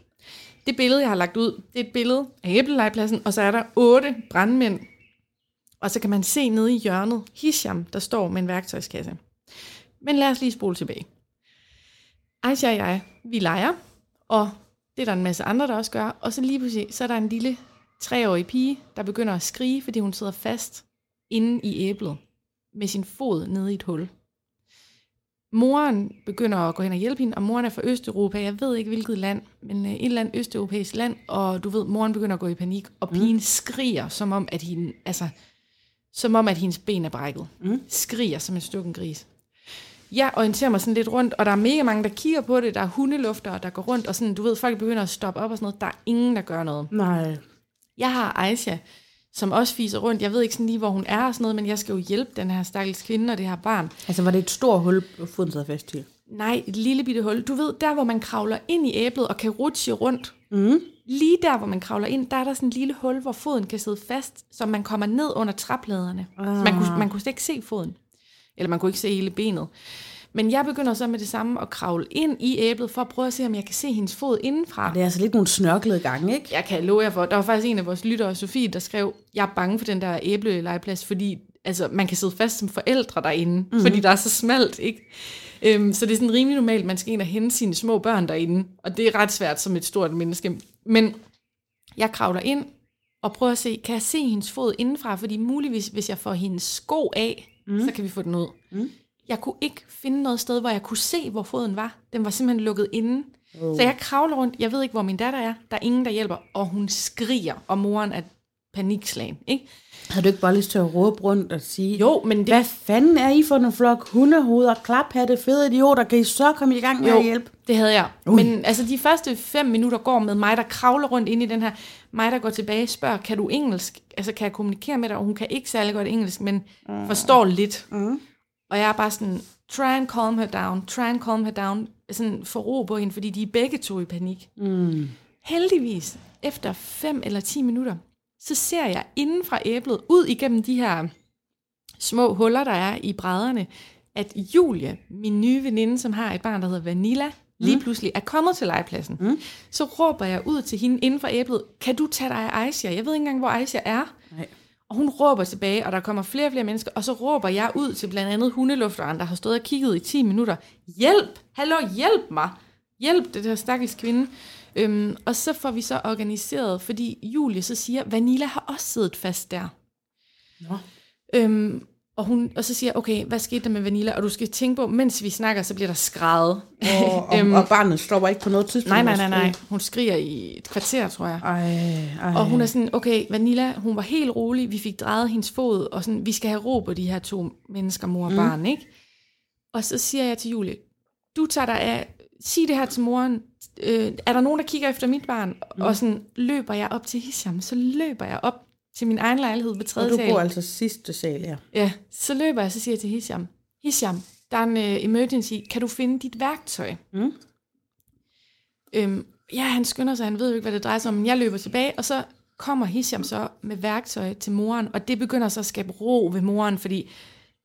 C: Det billede, jeg har lagt ud, det er et billede af æblelejpladsen, og så er der otte brandmænd. Og så kan man se nede i hjørnet Hisham, der står med en værktøjskasse. Men lad os lige spole tilbage. Aisha og jeg, vi leger, og det er der en masse andre, der også gør. Og så lige pludselig, så er der en lille treårig pige, der begynder at skrige, fordi hun sidder fast inde i æblet med sin fod nede i et hul. Moren begynder at gå hen og hjælpe hende, og moren er fra Østeuropa. Jeg ved ikke, hvilket land, men øh, et eller andet østeuropæisk land. Og du ved, moren begynder at gå i panik, og pigen mm. skriger, som om, at hende, altså, som om, at hendes ben er brækket. Mm. Skriger som en stukken gris. Jeg orienterer mig sådan lidt rundt, og der er mega mange, der kigger på det. Der er hundelufter, der går rundt, og sådan, du ved, folk begynder at stoppe op og sådan noget. Der er ingen, der gør noget.
A: Nej.
C: Jeg har Aisha, som også fiser rundt. Jeg ved ikke sådan lige, hvor hun er og sådan noget, men jeg skal jo hjælpe den her stakkels kvinde og det her barn.
A: Altså, var det et stort hul, foden sad fast i?
C: Nej, et lille bitte hul. Du ved, der hvor man kravler ind i æblet og kan rutsche rundt.
A: Mm.
C: Lige der, hvor man kravler ind, der er der sådan et lille hul, hvor foden kan sidde fast, så man kommer ned under trapladerne. Ah. Så man kunne, man kunne slet ikke se foden. Eller man kunne ikke se hele benet. Men jeg begynder så med det samme at kravle ind i æblet, for at prøve at se, om jeg kan se hendes fod indenfra.
A: Det er altså lidt nogle snørklede gange, ikke?
C: Jeg kan love jer for, der var faktisk en af vores lyttere, Sofie, der skrev, jeg er bange for den der æblelegeplads, fordi altså, man kan sidde fast som forældre derinde, mm-hmm. fordi der er så smalt, ikke? Øhm, så det er sådan rimelig normalt, man skal ind og hente sine små børn derinde, og det er ret svært som et stort menneske. Men jeg kravler ind og prøver at se, kan jeg se hendes fod indenfra, fordi muligvis, hvis jeg får hendes sko af, mm. så kan vi få den ud. Mm. Jeg kunne ikke finde noget sted, hvor jeg kunne se, hvor foden var. Den var simpelthen lukket inde. Oh. Så jeg kravler rundt. Jeg ved ikke, hvor min datter er. Der er ingen, der hjælper. Og hun skriger, og moren er panikslagen. Ikke?
A: Har du ikke bare lyst til at råbe rundt og sige,
C: Jo, men det,
A: hvad fanden er I for en flok hundehoveder, klaphatte, fede idioter, kan I så komme i gang med
C: Jo.
A: at hjælpe?
C: det havde jeg.
A: Ui.
C: Men altså, de første fem minutter går med mig, der kravler rundt ind i den her. Mig, der går tilbage og spørger, kan du engelsk? Altså, kan jeg kommunikere med dig? Og hun kan ikke særlig godt engelsk, men mm. forstår lidt.
A: Mm.
C: Og jeg er bare sådan, try and calm her down, try and calm her down. Sådan få ro på hende, fordi de er begge to i panik.
A: Mm.
C: Heldigvis, efter 5 eller 10 minutter, så ser jeg inden fra æblet, ud igennem de her små huller, der er i brædderne, at Julie, min nye veninde, som har et barn, der hedder Vanilla, lige pludselig er kommet til legepladsen. Mm. Så råber jeg ud til hende inden fra æblet, kan du tage dig af Aisha? Jeg ved ikke engang, hvor Aisha er. Og hun råber tilbage, og der kommer flere og flere mennesker, og så råber jeg ud til blandt andet hundelufteren, der har stået og kigget i 10 minutter. Hjælp! Hallo, hjælp mig! Hjælp det der stakkels kvinde. Øhm, og så får vi så organiseret, fordi Julie så siger, Vanilla har også siddet fast der.
A: Nå.
C: Øhm, og, hun, og så siger okay, hvad skete der med Vanilla? Og du skal tænke på, mens vi snakker, så bliver der skrevet.
A: Og, og, øhm, og barnet stopper ikke på noget tidspunkt.
C: nej, nej, nej, nej. Hun skriger i et kvarter, tror jeg.
A: Ej, ej.
C: Og hun er sådan, okay, Vanilla, hun var helt rolig, vi fik drejet hendes fod, og sådan, vi skal have ro på de her to mennesker, mor og barn, ikke? Og så siger jeg til Julie, du tager dig af, sig det her til moren, øh, er der nogen, der kigger efter mit barn? Mm. Og sådan løber jeg op til Hisham, så løber jeg op til min egen lejlighed
A: og
C: tredje
A: du
C: sal.
A: bor altså sidste sal, ja.
C: Ja, så løber jeg, så siger jeg til Hisham, Hisham, der er en uh, emergency, kan du finde dit værktøj?
A: Mm.
C: Øhm, ja, han skynder sig, han ved jo ikke, hvad det drejer sig om, men jeg løber tilbage, og så kommer Hisham så med værktøj til moren, og det begynder så at skabe ro ved moren, fordi,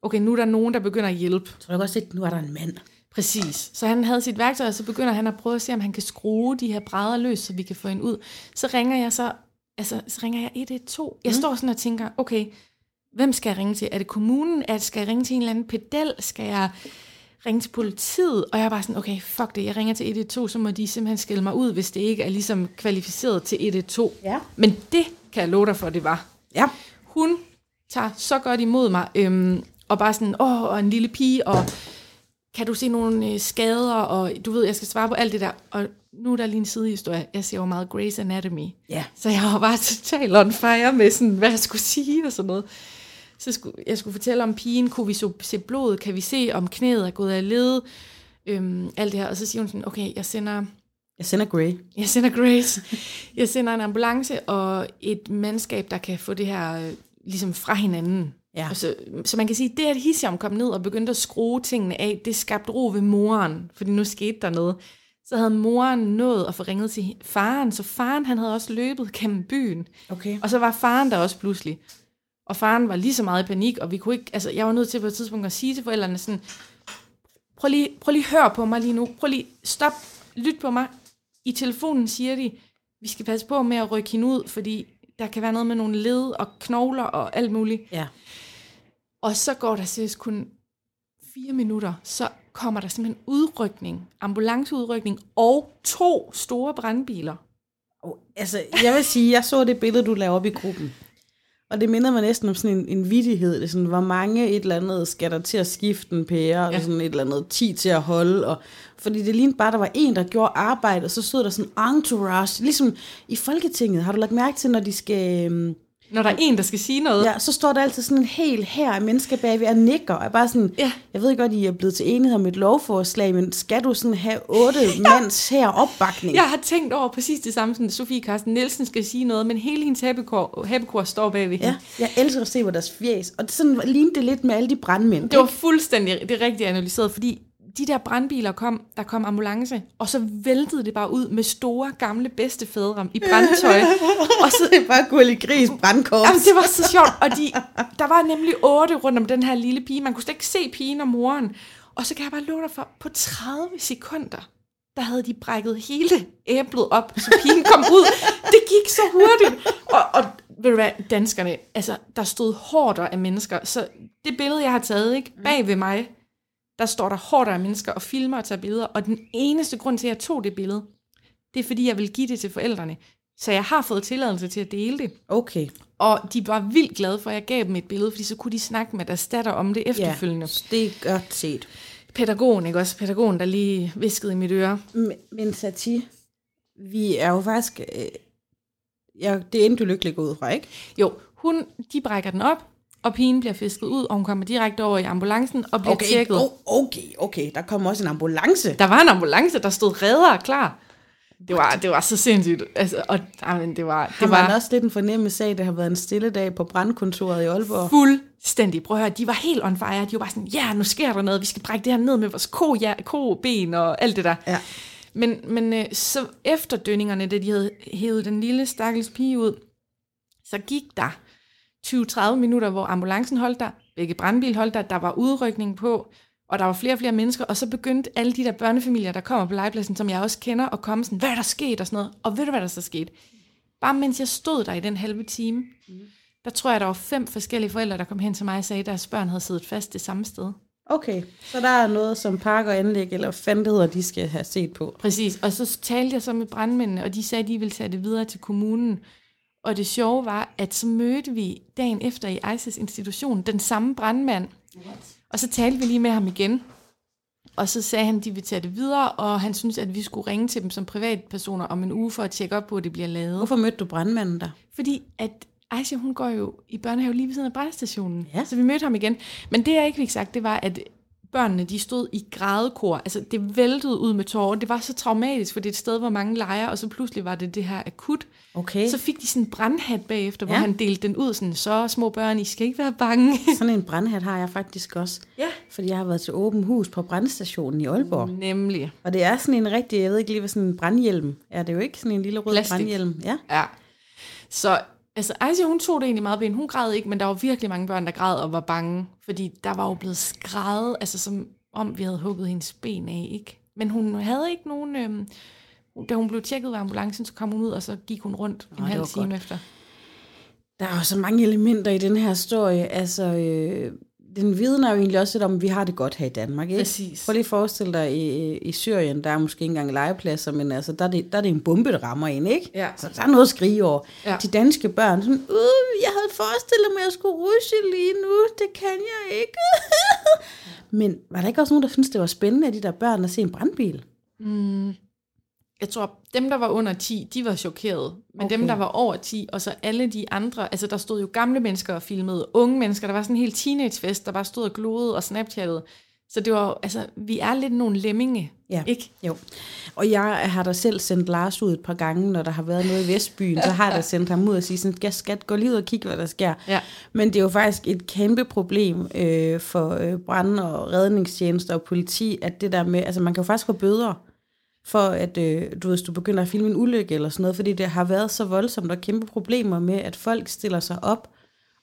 C: okay, nu er der nogen, der begynder at hjælpe.
A: Så godt se, at nu er der en mand.
C: Præcis. Så han havde sit værktøj, og så begynder han at prøve at se, om han kan skrue de her brædder løs, så vi kan få hende ud. Så ringer jeg så, altså, så ringer jeg 112. Jeg mm. står sådan og tænker, okay, hvem skal jeg ringe til? Er det kommunen? Er, skal jeg ringe til en eller anden pedel? Skal jeg ringe til politiet? Og jeg er bare sådan, okay, fuck det, jeg ringer til 112, så må de simpelthen skille mig ud, hvis det ikke er ligesom kvalificeret til 112.
A: Ja.
C: Men det kan jeg love dig for, det var.
A: Ja.
C: Hun tager så godt imod mig, øhm, Og bare sådan, åh, og en lille pige, og kan du se nogle øh, skader, og du ved, jeg skal svare på alt det der. Og nu er der lige en sidehistorie. Jeg ser jo meget Grey's Anatomy.
A: Ja.
C: Så jeg var bare totalt on fire med sådan, hvad jeg skulle sige og sådan noget. Så skulle, jeg skulle fortælle om pigen, kunne vi så se blod, kan vi se, om knæet er gået af led, øhm, alt det her. Og så siger hun sådan, okay, jeg sender,
A: Jeg sender Grey.
C: jeg sender Grace, jeg sender en ambulance og et mandskab, der kan få det her øh, ligesom fra hinanden.
A: Ja.
C: Og så, så man kan sige, det at Hisham kom ned og begyndte at skrue tingene af, det skabte ro ved moren, fordi nu skete der noget. Så havde moren nået at få ringet til faren, så faren han havde også løbet gennem byen.
A: Okay.
C: Og så var faren der også pludselig. Og faren var lige så meget i panik, og vi kunne ikke, altså jeg var nødt til på et tidspunkt at sige til forældrene sådan, prøv lige, prøv lige at høre på mig lige nu, prøv lige, stop, lyt på mig. I telefonen siger de, vi skal passe på med at rykke hende ud, fordi der kan være noget med nogle led og knogler og alt muligt.
A: Ja.
C: Og så går der seriøst kun fire minutter, så kommer der simpelthen udrykning, ambulanceudrykning og to store brandbiler.
A: Og, altså, jeg vil sige, jeg så det billede, du lavede op i gruppen. Og det minder mig næsten om sådan en, en vidighed. Det er sådan, hvor mange et eller andet skal der til at skifte en pære, ja. og sådan et eller andet 10 til at holde. Og, fordi det lignede bare, der var en, der gjorde arbejde, og så stod der sådan entourage. Ligesom i Folketinget, har du lagt mærke til, når de skal... øhm,
C: Når der er en, der skal sige noget.
A: Ja, så står der altid sådan en hel her af mennesker bagved og nikker. Og er bare sådan,
C: Ja.
A: jeg ved godt, I er blevet til enighed om et lovforslag, men skal du sådan have otte ja. mands her opbakning?
C: Jeg har tænkt over præcis det samme, som Sofie Carsten Nielsen skal sige noget, men hele hendes hæppekor, hæppekor står bagved hende.
A: Ja, jeg elsker at se på deres fjes. Og sådan lignede det lidt med alle de brandmænd.
C: Det var fuldstændig det rigtige analyseret, fordi de der brandbiler kom, der kom ambulance, og så væltede det bare ud med store, gamle bedstefædre i brandtøj. og så,
A: det bare gullig gris brandkorps.
C: Jamen, det var så sjovt. Og de, der var nemlig otte rundt om den her lille pige. Man kunne slet ikke se pigen og moren. Og så kan jeg bare love dig for, på 30 sekunder, der havde de brækket hele æblet op, så pigen kom ud. Det gik så hurtigt. Og, og ved du hvad, danskerne, altså, der stod hårder af mennesker. Så det billede, jeg har taget, ikke, bag ved mig, der står der hårder af mennesker og filmer og tager billeder. Og den eneste grund til, at jeg tog det billede, det er fordi, jeg vil give det til forældrene. Så jeg har fået tilladelse til at dele det.
A: Okay.
C: Og de var vildt glade for, at jeg gav dem et billede, fordi så kunne de snakke med deres datter om det efterfølgende.
A: Ja, det er godt set.
C: Pædagogen, ikke også? Pædagogen, der lige viskede i mit øre.
A: Men, men Sati, vi er jo faktisk... Øh, ja, det endte lykkeligt ud fra, ikke?
C: Jo, hun, de brækker den op, og pigen bliver fisket ud, og hun kommer direkte over i ambulancen og bliver
A: Okay,
C: tjekket.
A: oh, okay, okay. Der kommer også en ambulance.
C: Der var en ambulance, der stod redder klar. Det var, det var så sindssygt. Altså, og, jamen, det var,
A: Det
C: det
A: var
C: var
A: også lidt en fornemmelse af, at det har været en stille dag på brandkontoret i Aalborg.
C: fuldstændig. Prøv at høre, de var helt on fire. De var bare sådan, ja, nu sker der noget. Vi skal brække det her ned med vores ko, ja, ko ben og alt det der.
A: Ja.
C: Men, men øh, så efter dønningerne, da de havde hævet den lille stakkels pige ud, så gik der 20-30 minutter, hvor ambulancen holdt der, begge brandbil holdt der, der var udrykning på, og der var flere og flere mennesker, og så begyndte alle de der børnefamilier, der kommer på legepladsen, som jeg også kender, at komme sådan, hvad er der sket og sådan noget. Og ved du, hvad der så skete? Bare mens jeg stod der i den halve time, der tror jeg, der var fem forskellige forældre, der kom hen til mig og sagde, at deres børn havde siddet fast det samme sted.
A: Okay, så der er noget, som park og anlæg, eller hedder, de skal have set på.
C: Præcis, og så talte jeg så med brandmændene, og de sagde, at de ville tage det videre til kommunen. Og det sjove var, at så mødte vi dagen efter i ISIS institution den samme brandmand. Og så talte vi lige med ham igen. Og så sagde han, at de ville tage det videre, og han synes, at vi skulle ringe til dem som privatpersoner om en uge for at tjekke op på, at det bliver lavet.
A: Hvorfor mødte du brandmanden der?
C: Fordi at Aisha, hun går jo i børnehave lige ved siden af brandstationen.
A: Ja.
C: Så vi mødte ham igen. Men det, jeg ikke fik sagt, det var, at børnene, de stod i grædekor. Altså, det væltede ud med tårer. Det var så traumatisk, for det er et sted, hvor mange leger, og så pludselig var det det her akut.
A: Okay,
C: Så fik de sådan en brandhat bagefter, hvor
A: Ja.
C: han delte den ud sådan, så små børn, I skal ikke være bange.
A: sådan en brandhat har jeg faktisk også.
C: ja.
A: Fordi jeg har været til åben hus på brandstationen i Aalborg.
C: Nemlig.
A: Og det er sådan en rigtig, jeg ved ikke lige, hvad sådan en brandhjelm er. Det jo ikke sådan en lille rød
C: Plastik.
A: brandhjelm. Ja.
C: Ja. Så altså, Aisha, hun tog det egentlig meget pænt. Hun græd ikke, men der var virkelig mange børn, der græd og var bange. Fordi der var jo blevet skrædet, altså som om vi havde hugget hendes ben af, ikke? Men hun havde ikke nogen... Øhm, da hun blev tjekket ved ambulancen, så kom hun ud, og så gik hun rundt en
A: det
C: halv time
A: godt.
C: efter.
A: Der er jo så mange elementer i den her historie. Altså, øh, den viden er jo egentlig også lidt om, at vi har det godt her i Danmark. Ikke?
C: Præcis.
A: Prøv lige at forestille dig, i, i Syrien, der er måske ikke engang legepladser, men altså, der, er det, der er det en bombe, der rammer ind, ikke?
C: Ja.
A: Så der er noget at skrige over.
C: Ja.
A: De danske børn, sådan, øh, jeg havde forestillet mig, at jeg skulle russe lige nu, det kan jeg ikke. men var der ikke også nogen, der synes det var spændende, at de der børn at se en brandbil?
C: Jeg tror, dem, der var under 10, de var chokerede. Men okay. dem, der var over 10, og så alle de andre, altså der stod jo gamle mennesker og filmede, unge mennesker, der var sådan en helt teenagefest, der bare stod og gloede og snapchattede. Så det var, altså, vi er lidt nogle lemminge,
A: Ja.
C: ikke?
A: Jo. Og jeg har da selv sendt Lars ud et par gange, når der har været noget i Vestbyen, så har jeg da sendt ham ud og sige sådan, skat, skat, gå lige ud og kigge, hvad der sker.
C: Ja.
A: Men det er jo faktisk et kæmpe problem øh, for øh, brand- og redningstjenester og politi, at det der med, altså man kan jo faktisk få bøder for, at øh, du, hvis du begynder at filme en ulykke eller sådan noget, fordi det har været så voldsomt og kæmpe problemer med, at folk stiller sig op,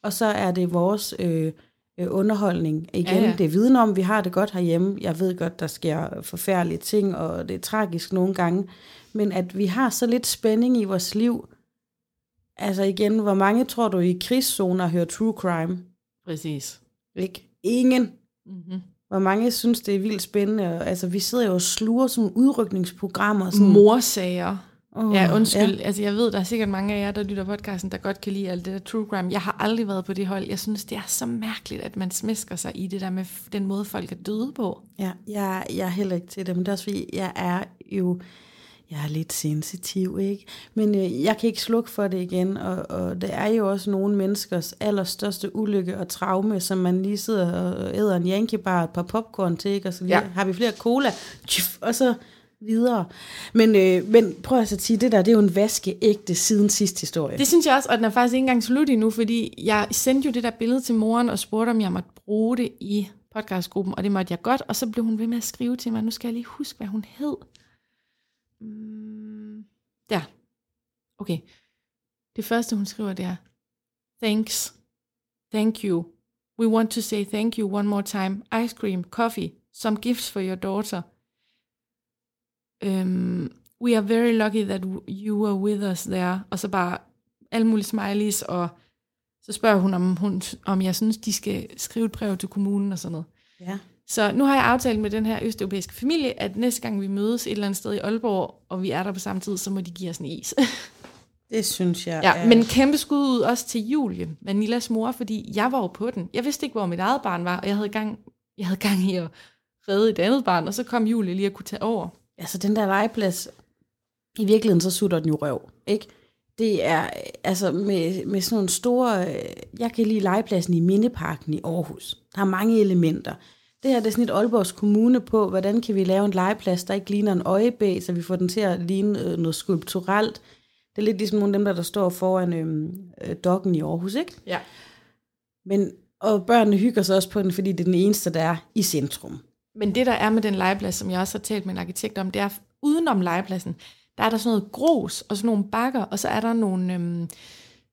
A: og så er det vores øh, øh, underholdning. Igen,
C: Ja,
A: ja, det er viden om, vi har det godt herhjemme. Jeg ved godt, der sker forfærdelige ting, og det er tragisk nogle gange. Men at vi har så lidt spænding i vores liv. Altså igen, hvor mange tror du i krigszoner hører true crime?
C: Præcis.
A: Ikke? Ingen.
C: Mm-hmm.
A: Hvor mange synes, det er vildt spændende. Og, Altså, vi sidder jo og sluger sådan udrykningsprogrammer. Sådan,
C: Morsager.
A: Åh,
C: Ja, undskyld. Ja. Altså, jeg ved, der er sikkert mange af jer, der lytter podcasten, der godt kan lide alt det der true crime. Jeg har aldrig været på det hold. Jeg synes, det er så mærkeligt, at man smæsker sig i det der med den måde, folk er døde på.
A: Ja, jeg, jeg er heller ikke til det, men det er også fordi, jeg er jo jeg er lidt sensitiv, ikke? Men øh, jeg kan ikke slukke for det igen, og, og det er jo også nogle menneskers allerstørste ulykke og traume, som man lige sidder og æder en Yankee-bar, et par popcorn til, ikke? Og så lige,
C: Ja.
A: har vi flere cola, Tjuf, og så videre. Men, øh, men prøv altså at sige, det der, det er jo en vaskeægte siden sidste historie.
C: Det synes jeg også, og den er faktisk ikke engang slut endnu, fordi jeg sendte jo det der billede til moren og spurgte, om jeg måtte bruge det i podcastgruppen, og det måtte jeg godt, og så blev hun ved med at skrive til mig, nu skal jeg lige huske, hvad hun hed. Mm, der. Okay. Det første, hun skriver, det er, Thanks. Thank you. We want to say thank you one more time. Ice cream, coffee, some gifts for your daughter. Um, we are very lucky that you were with us there. Og så bare alle mulige smileys, og så spørger hun, om, hun, om jeg synes, de skal skrive et brev til kommunen og sådan noget.
A: Ja.
C: Så nu har jeg aftalt med den her østeuropæiske familie, at næste gang vi mødes et eller andet sted i Aalborg, og vi er der på samme tid, så må de give os en is.
A: Det synes jeg
C: ja,
A: er...
C: men kæmpe skud ud også til Julie, Vanillas mor, fordi jeg var jo på den. Jeg vidste ikke, hvor mit eget barn var, og jeg havde gang, jeg havde gang i at redde et andet barn, og så kom Julie lige at kunne tage over.
A: altså den der legeplads, i virkeligheden så sutter den jo røv, ikke? Det er altså med, med sådan nogle store, øh, jeg kan lide legepladsen i Mindeparken i Aarhus. Der er mange elementer. Det her det er sådan et Aalborgs Kommune på, hvordan kan vi lave en legeplads, der ikke ligner en øjebæ, så vi får den til at ligne øh, noget skulpturelt. Det er lidt ligesom nogle af dem, der, der står foran øhm, øh, dokken i Aarhus, ikke?
C: Ja.
A: Men, og børnene hygger sig også på den, fordi det er den eneste, der er i centrum.
C: Men det, der er med den legeplads, som jeg også har talt med en arkitekt om, det er, udenom legepladsen, der er der sådan noget grus og sådan nogle bakker, og så er der nogle, øhm,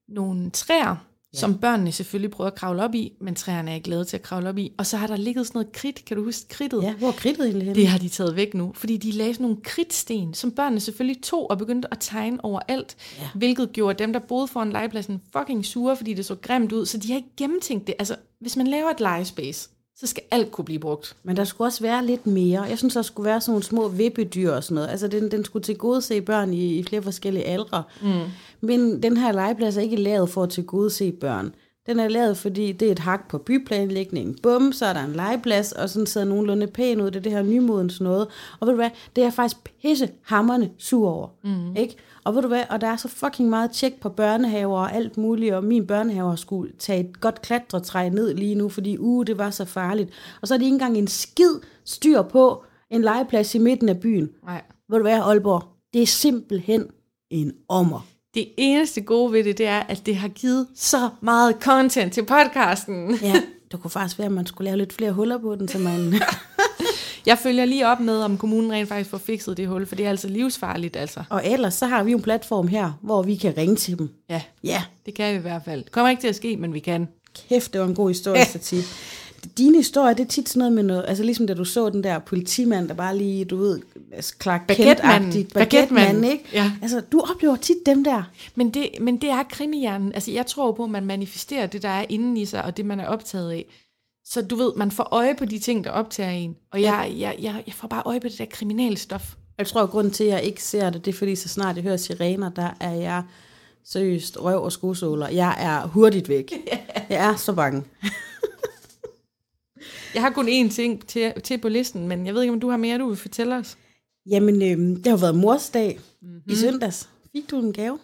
C: nogle træer, ja. som børnene selvfølgelig prøver at kravle op i, men træerne er ikke glade til at kravle op i. Og så har der ligget sådan noget kridt, kan du huske kridtet?
A: Ja, hvor kridtet egentlig?
C: Det har de taget væk nu, fordi de lagde sådan nogle kridtsten, som børnene selvfølgelig tog og begyndte at tegne overalt, ja. hvilket gjorde dem, der boede foran legepladsen, fucking sure, fordi det så grimt ud, så de har ikke gennemtænkt det. Altså, hvis man laver et legespace, så skal alt kunne blive brugt.
A: Men der skulle også være lidt mere. Jeg synes, der skulle være sådan nogle små vippedyr og sådan noget. Altså, den, den skulle tilgodese børn i, i flere forskellige aldre. Mm. Men den her legeplads er ikke lavet for at tilgodese børn. Den er lavet, fordi det er et hak på byplanlægningen. Bum, så er der en legeplads, og sådan ser nogenlunde pæn ud. Det er det her nymodens noget. Og ved du hvad, det er jeg faktisk pisse hammerne sur over. Mm. Ikke? Og ved du hvad, og der er så fucking meget tjek på børnehaver og alt muligt, og min børnehave skulle tage et godt klatretræ ned lige nu, fordi uh, det var så farligt. Og så er de ikke engang en skid styr på en legeplads i midten af byen.
C: Nej.
A: Ved du hvad, Aalborg? Det er simpelthen en ommer.
C: Det eneste gode ved det, det er, at det har givet så meget content til podcasten.
A: Ja, det kunne faktisk være, at man skulle lave lidt flere huller på den, så man...
C: Jeg følger lige op med, om kommunen rent faktisk får fikset det hul, for det er altså livsfarligt, altså.
A: og ellers så har vi jo en platform her, hvor vi kan ringe til dem.
C: Ja,
A: Ja,
C: det kan vi i hvert fald. Det kommer ikke til at ske, men vi kan.
A: kæft, det var en god historie, Satif. Dine historier, det er tit sådan noget med noget, altså ligesom da du så den der politimand, der bare lige, du ved, altså Clark. Kent-agtigt,
C: Baguette-manden,
A: baguette ikke?
C: ja.
A: Altså, du oplever tit dem der.
C: Men det, men det er krimihjernen. Altså, jeg tror på, at man manifesterer det, der er inden i sig, og det, man er optaget af. Så du ved, man får øje på de ting, der optager en. Og jeg, jeg, jeg, jeg får bare øje på det der kriminalstof.
A: Jeg tror, at grunden til, at jeg ikke ser det, det er fordi, så snart jeg hører sirener, der er jeg seriøst røv og skosåler. Jeg er hurtigt væk. Jeg er så bange.
C: Jeg har kun én ting til, til på listen, men jeg ved ikke, om du har mere, du vil fortælle os.
A: Jamen, øh, det har været morsdag mm-hmm. i søndags. Fik du en gave?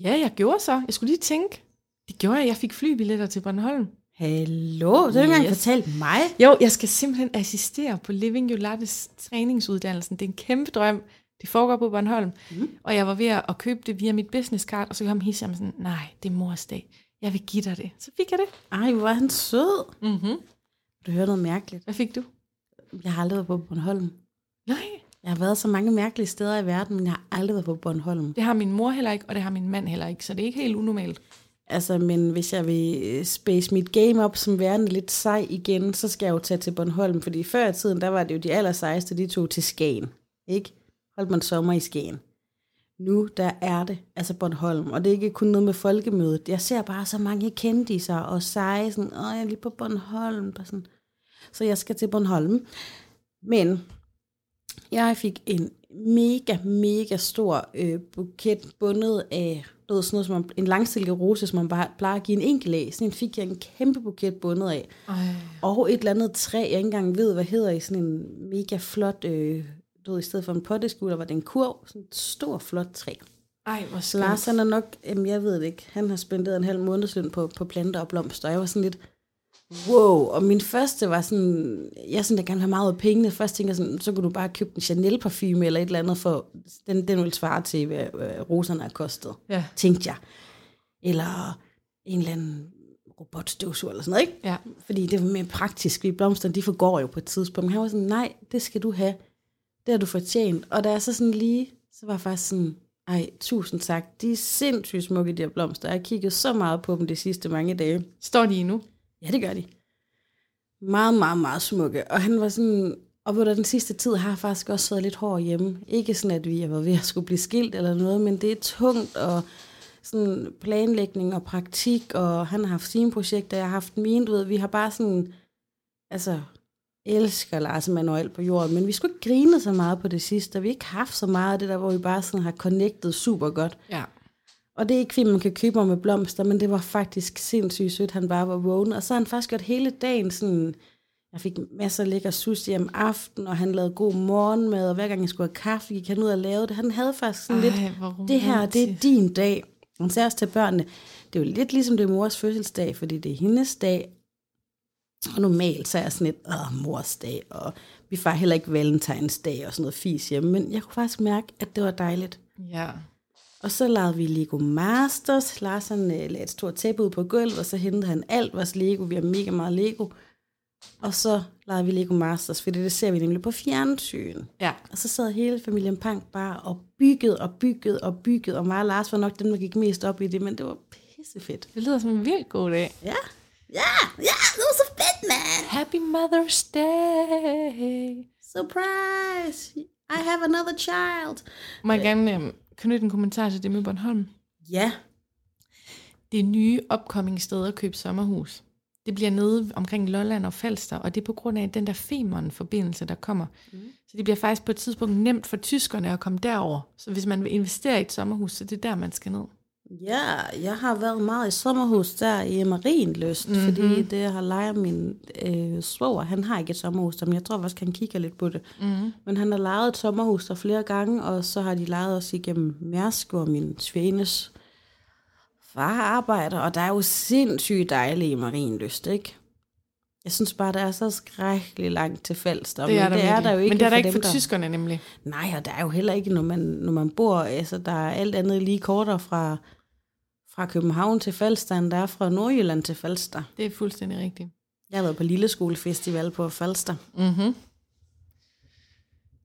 C: Ja, jeg gjorde så. Jeg skulle lige tænke. Det gjorde jeg. Jeg fik flybilletter til Bornholm.
A: Hallo, det har du ikke
C: Yes.
A: fortalt mig.
C: Jo, jeg skal simpelthen assistere på Living Your Lattes træningsuddannelsen. Det er en kæmpe drøm. Det foregår på Bornholm. Mm. Og jeg var ved at købe det via mit business card, og så kom Hisham sådan, nej, det er mors dag. Jeg vil give dig det. Så fik jeg det.
A: Ej, hvor var han sød.
C: Mm-hmm.
A: Du hører noget mærkeligt.
C: Hvad fik du?
A: Jeg har aldrig været på Bornholm.
C: Nej.
A: Jeg har været så mange mærkelige steder i verden, men jeg har aldrig været på Bornholm.
C: Det har min mor heller ikke, og det har min mand heller ikke, så det er ikke helt unormalt.
A: Altså, men hvis jeg vil øh, space mit game op som værende lidt sej igen, så skal jeg jo tage til Bornholm, fordi før i tiden, der var det jo de allersejeste, de tog til Skagen, ikke? Holdt man sommer i Skagen. Nu, der er det, altså Bornholm, og det er ikke kun noget med folkemødet. Jeg ser bare så mange kendiser og seje, sådan, åh, jeg er lige på Bornholm, bare sådan. Så jeg skal til Bornholm. Men jeg fik en mega, mega stor øh, buket bundet af ved, sådan noget, som en langsilke rose, som man bare plejer at give en enkelt af. Sådan en fik jeg en kæmpe buket bundet af.
C: Ej.
A: Og et eller andet træ, jeg ikke engang ved, hvad hedder, i sådan en mega flot, øh, du ved, i stedet for en potteskud, der var det en kurv. Sådan et stort, flot træ.
C: Ej, hvor skønt.
A: Lars, han er nok, jamen jeg ved det ikke, han har spenderet en halv månedsløn på, på planter og blomster. Jeg var sådan lidt, wow. Og min første var sådan, jeg sådan, jeg gerne have meget af pengene. Først tænker jeg sådan, så kunne du bare købe en Chanel parfume eller et eller andet, for den, den ville svare til, hvad, hvad roserne har kostet
C: Ja,
A: tænkte jeg. Eller en eller anden robotstøvsuger eller sådan noget, ikke?
C: ja.
A: Fordi det var mere praktisk, fordi blomsterne, de forgår jo på et tidspunkt. Men han var sådan, nej, det skal du have. Det har du fortjent. Og da jeg så sådan lige, så var jeg faktisk sådan, ej, tusind tak. De er sindssygt smukke, de her blomster. Jeg har kigget så meget på dem de sidste mange dage.
C: Står de endnu?
A: Ja, det gør de. Meget, meget, meget smukke. Og han var sådan, og du, den sidste tid har jeg faktisk også været lidt hård hjemme. Ikke sådan, at vi var ved at skulle blive skilt eller noget, men det er tungt, og sådan planlægning og praktik, og han har haft sine projekter, jeg har haft mine, du ved, vi har bare sådan, altså, elsker Lars Manuel på jorden, men vi skulle ikke grine så meget på det sidste, og vi har ikke haft så meget af det der, hvor vi bare sådan har connectet super godt.
C: Ja.
A: Og det er ikke fordi, man kan købe ham med blomster, men det var faktisk sindssygt sødt, han bare var vågen. Og så har han faktisk gjort hele dagen sådan... Jeg fik masser af lækker sushi om aftenen, og han lavede god morgenmad, og hver gang jeg skulle have kaffe, gik han ud og lavede det. Han havde faktisk sådan lidt,
C: Ej, hvor
A: det her, det er din dag. Han sagde også til børnene, det er jo lidt ligesom det er mors fødselsdag, fordi det er hendes dag. Og normalt så er jeg sådan lidt, åh, mors dag, og vi får heller ikke valentinsdag og sådan noget fis hjemme, men jeg kunne faktisk mærke, at det var dejligt.
C: Ja.
A: Og så lavede vi Lego Masters. Lars han, øh, lagde et stort tæppe ud på gulvet, og så hentede han alt vores Lego. Vi har mega meget Lego. Og så lavede vi Lego Masters, fordi det ser vi nemlig på fjernsyn.
C: Ja.
A: Og så sad hele familien Pang bare og byggede og byggede og byggede, og mig og Lars var nok dem, der gik mest op i det, men det var pissefedt.
C: Det lyder som en vildt god dag.
A: Ja, ja, ja, det var så fedt, man.
C: Happy Mother's Day.
A: Surprise, I have another child.
C: Må jeg gerne øh, knytte en kommentar til det med Bornholm?
A: Ja,
C: Det er nye upcoming steder at købe sommerhus. Det bliver nede omkring Lolland og Falster, og det er på grund af den der Femern-forbindelse, der kommer. Mm. Så det bliver faktisk på et tidspunkt nemt for tyskerne at komme derover. Så hvis man vil investere i et sommerhus, så det er der, man skal ned.
A: Ja, jeg har været meget i sommerhus der i Marienlyst, mm-hmm. fordi det har lejet min øh, svoger. Han har ikke et sommerhus men jeg tror også, han kigger lidt på det. Mm-hmm. Men han har lejet et sommerhus der flere gange, og så har de lejet os igennem Mærsk, hvor min svenes far arbejder, og der er jo sindssygt dejligt i Marienlyst, ikke? Jeg synes bare, der er så skrækkeligt langt til Falster,
C: Det er,
A: men
C: der,
A: det er der jo ikke
C: Men det er der
A: for
C: ikke
A: dem,
C: for
A: der...
C: tyskerne nemlig.
A: Nej, og der er jo heller ikke, når man, når man bor, altså der er alt andet lige kortere fra, fra København til Falster, end der er fra Nordjylland til Falster.
C: Det er fuldstændig rigtigt.
A: Jeg har været på Lille Skolefestival på Falster.
C: Mm-hmm.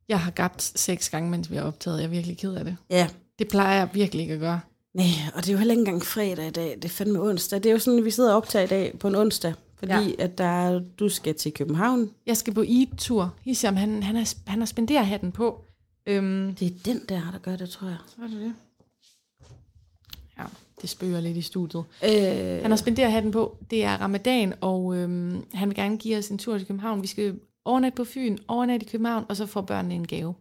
C: Jeg har gabt seks gange, mens vi har optaget. Jeg er virkelig ked af det.
A: Ja,
C: Det plejer jeg virkelig ikke at gøre.
A: Nej, og det er jo heller ikke engang fredag i dag. Det er fandme onsdag. Det er jo sådan, at vi sidder og optager i dag på en onsdag, fordi
C: Ja.
A: at der, er- du skal til København.
C: Jeg skal på Eat-tur. Hisham, han, han, har, han har spenderhatten på. Øhm,
A: Det er den der, der gør det, tror jeg.
C: så er det det. Ja, det spøger lidt i studiet.
A: Øh,
C: Han har spenderet hatten på. Det er ramadan, og øhm, han vil gerne give os en tur til København. Vi skal overnatte på Fyn, overnatte i København, og så får børnene en gave.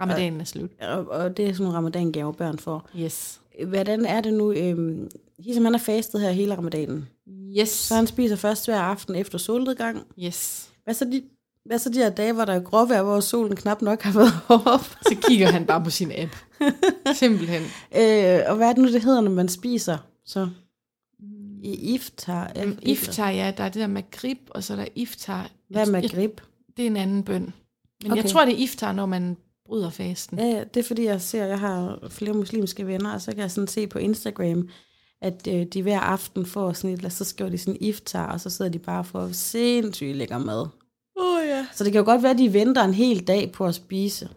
C: Ramadanen er slut.
A: og, og det er sådan nogle ramadan-gaver, børn får.
C: Yes.
A: Hvordan er det nu? Øhm, ligesom han har fastet her hele ramadanen.
C: Yes.
A: Så han spiser først hver aften efter solnedgang.
C: Yes.
A: Hvad så de, hvad så de her dage, hvor der er gråvejr, hvor solen knap nok har været op?
C: Så kigger han bare på sin app. Simpelthen.
A: Øh, og hvad er det nu, det hedder, når man spiser? Så i iftar. Ja,
C: Øhm, Iftar, ja, der er det der magrib, og så er der iftar.
A: Hvad er magrib?
C: Det er en anden bøn. Men okay. Jeg tror, det er iftar, når man bryder fasten.
A: Ja, det er fordi, jeg ser, jeg har flere muslimske venner, og så kan jeg sådan se på Instagram, at øh, de hver aften får sådan et, eller så skriver de sådan iftar, og så sidder de bare for sindssygt lækker mad.
C: Oh, ja.
A: Så det kan jo godt være, at de venter en hel dag på at spise.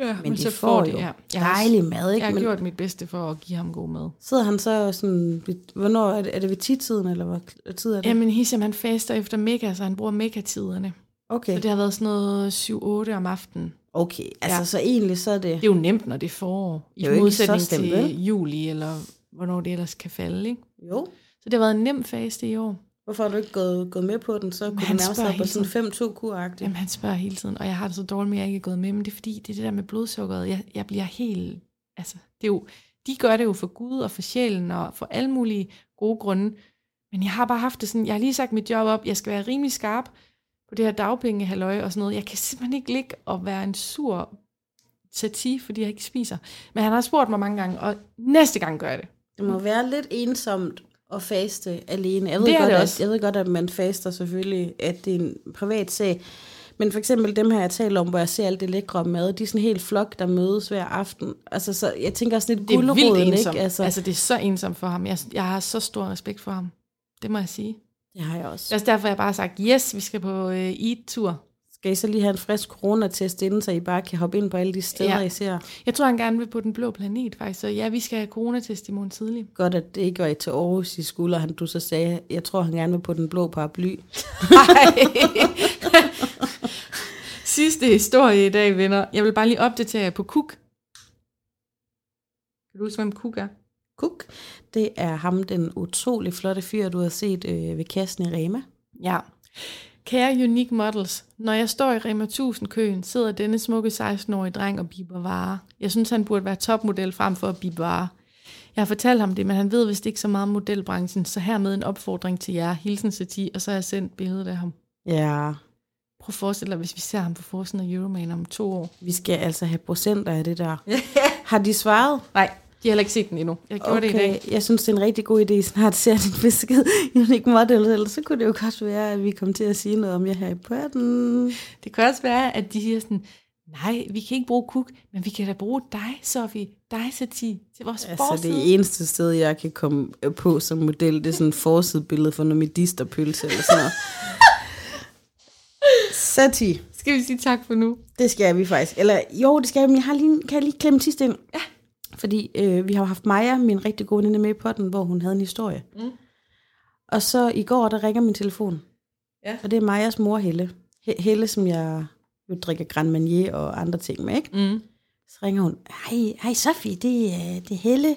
C: ja
A: Men de får jo
C: ja.
A: Dejlig mad, ikke?
C: jeg har
A: Men
C: gjort mit bedste for at give ham god mad.
A: sidder han så sådan, hvornår er det, er det ved tidtiden, eller hvad tid er det?
C: Jamen, Hisham, han faster efter mega, så han bruger mega-tiderne.
A: Okay,
C: Så det har været sådan noget 7-8 om aftenen.
A: okay. altså
C: Ja.
A: så egentlig så er det...
C: Det er jo nemt, når det er forår. I
A: Det er
C: modsætning
A: så slemt,
C: til juli, eller hvornår det ellers kan falde. Ikke?
A: Jo.
C: Så det har været en nem faste i år.
A: Hvorfor har du ikke gået, gået med på den? Så kunne
C: han
A: nærmest
C: spørger
A: på sådan 5-2 kur
C: Jamen, han spørger hele tiden, og jeg har det så dårligt med, at jeg ikke er gået med, men det er fordi, det er det der med blodsukkeret. Jeg, jeg bliver helt... Altså, det er jo, de gør det jo for Gud og for sjælen og for alle mulige gode grunde. Men jeg har bare haft det sådan, jeg har lige sagt mit job op, jeg skal være rimelig skarp på det her dagpengehalløj og sådan noget. Jeg kan simpelthen ikke ligge og være en sur sati, fordi jeg ikke spiser. Men han har spurgt mig mange gange, og næste gang gør jeg det.
A: Det må være lidt ensomt at faste alene. Jeg ved,
C: Det
A: godt,
C: det
A: at,
C: også.
A: jeg ved godt, at man faster selvfølgelig, at det er en privat sag. Men for eksempel dem her, jeg taler om, hvor jeg ser alt det lækre mad, de er sådan en helt flok, der mødes hver aften. Altså, så jeg tænker også lidt
C: Det er ensomt.
A: ikke?
C: Altså, altså, det er så ensomt for ham. Jeg, jeg har så stor respekt for ham. Det må jeg sige.
A: det har jeg
C: Det
A: også.
C: er også derfor, jeg bare har sagt, yes, vi skal på øh, eat-tur.
A: Skal I så lige have en frisk coronatest inden, så I bare kan hoppe ind på alle de steder,
C: Ja.
A: I ser?
C: Jeg tror, han gerne vil på den blå planet, faktisk. Så ja, vi skal have coronatest i morgen tidlig.
A: Godt, at det ikke var I til Aarhus i skulder, han du så sagde, jeg tror, han gerne vil på den blå paraply.
C: Sidste historie i dag, venner. Jeg vil bare lige opdatere jer på Cook. Kan du huske, hvem Cook er?
A: Cook, det er ham, den utrolig flotte fyr, du har set øh, ved kassen i Rema.
C: Ja. Kære Unique Models, når jeg står i Rema 1000-køen, sidder denne smukke 16-årige dreng og biber varer. Jeg synes, han burde være topmodel frem for at bibe varer. Jeg har fortalt ham det, men han ved vist ikke så meget om modelbranchen, så hermed en opfordring til jer. Hilsen Sati, og så har jeg sendt billedet af ham.
A: Ja,
C: Prøv at forestille dig, hvis vi ser ham på forsiden af Euroman om to år.
A: vi skal altså have procenter af det der. har de svaret?
C: Nej, de har heller ikke set den endnu. Jeg gjorde okay. det i dag.
A: jeg synes, det er en rigtig god idé, snart ser din besked Unique Model, ellers så kunne det jo godt være, at vi kom til at sige noget om jer her i podden.
C: Det kan også være, at de siger sådan, nej, vi kan ikke bruge Cook, men vi kan da bruge dig, Sofie, dig, Sati, til vores
A: Altså,
C: forside.
A: det eneste sted, jeg kan komme på som model, det er sådan et forsidebillede for noget medisterpølse eller sådan noget. Sati,
C: Skal vi sige tak for nu?
A: det skal vi faktisk. Eller jo, det skal jeg, men jeg har lige, kan jeg lige klemme sidst ind? Ja. Fordi øh, vi har jo haft Maja, min rigtig gode veninde, med i potten, hvor hun havde en historie.
C: Mm.
A: Og så i går, der ringer min telefon.
C: Ja.
A: Og det er Majas mor, Helle. He- Helle, som jeg jo drikker Grand Marnier og andre ting med, ikke?
C: Mm.
A: Så ringer hun, hej, hej Sofie, det er, det er Helle.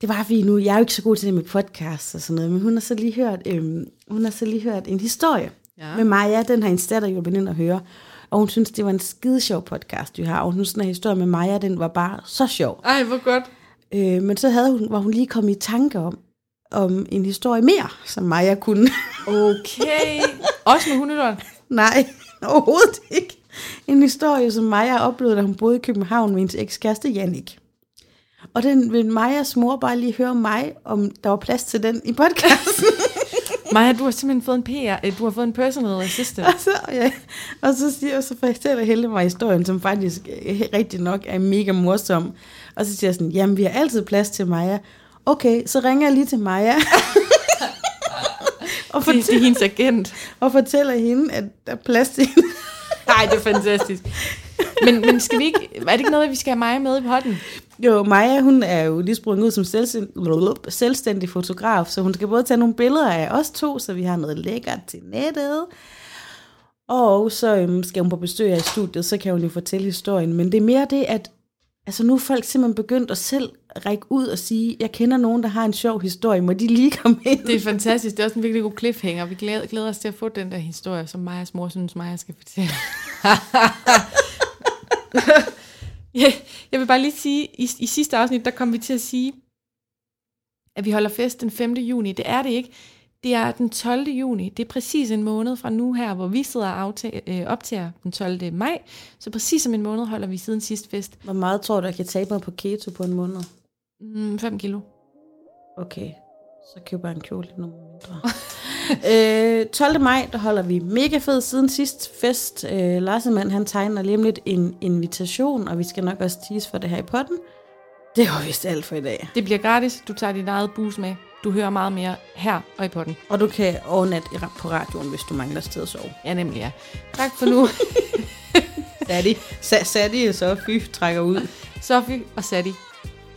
A: Det var vi nu, jeg er jo ikke så god til det med podcast og sådan noget, men hun har så lige hørt, øhm, hun har så lige hørt en historie
C: Ja.
A: med Maja, den har hendes datter hjulpet ind at høre. Og hun synes, det var en skide sjov podcast, vi har. Og hun synes, den her historie med Maja, den var bare så sjov.
C: Ej, hvor godt.
A: Øh, men så havde hun, var hun lige kommet i tanke om, om en historie mere, som Maja kunne.
C: Okay. Også med hundelort.
A: Nej, overhovedet ikke. En historie, som Maja oplevede, da hun boede i København med hendes ekskæreste Jannik. Og den vil Majas mor bare lige høre mig, om der var plads til den i podcasten.
C: Maja, du har simpelthen fået en PR, øh, du har fået en personal assistant.
A: og, så, ja, og så siger så fortæller Helle mig historien, som faktisk øh, rigtig nok er mega morsom. Og så siger jeg sådan, jamen vi har altid plads til Maja. Okay, så ringer jeg lige til Maja. og,
C: Det, det er
A: fortæller,
C: hendes agent.
A: og fortæller hende, at der er plads til hende.
C: Nej, det er fantastisk. Men, men skal vi ikke, er det ikke noget, vi skal have Maja med i potten?
A: Jo, Maja, hun er jo lige sprunget ud som selvstændig, selvstændig fotograf, så hun skal både tage nogle billeder af os to, så vi har noget lækkert til nettet. Og så øhm, skal hun på besøg her i studiet, så kan hun jo fortælle historien. Men det er mere det, at altså nu er folk simpelthen begyndt at selv række ud og sige, jeg kender nogen, der har en sjov historie, må de lige komme ind?
C: Det er fantastisk. Det er også en virkelig god cliffhanger. Vi glæder, glæder os til at få den der historie, som Majas mor synes, Maja skal fortælle. Jeg vil bare lige sige, i, i sidste afsnit, der kom vi til at sige, at vi holder fest den 5. juni. Det er det ikke. Det er den 12. juni. Det er præcis en måned fra nu her, hvor vi sidder og aftager, øh, optager den 12. maj. Så præcis om en måned holder vi siden sidst fest.
A: Hvor meget tror du, jeg kan tabe mig på keto på en måned?
C: Mm, 5 kilo.
A: Okay, så køber jeg en kjole lidt mindre. øh, 12. maj, der holder vi mega fed siden sidst fest. Øh, Larsemann, han tegner lige om lidt en invitation, og vi skal nok også tease for det her i potten. Det var vist alt for i dag.
C: Det bliver gratis. Du tager dit eget bus med. Du hører meget mere her og i potten.
A: Og du kan overnatte på radioen, hvis du mangler sted at sove.
C: Ja, nemlig ja. Tak for nu.
A: Sadie, Sa- Sadie så fy trækker ud.
C: Sofie og Sadi,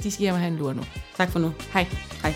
C: de skal hjem og have en lur nu.
A: Tak for nu.
C: Hej.
A: Hej.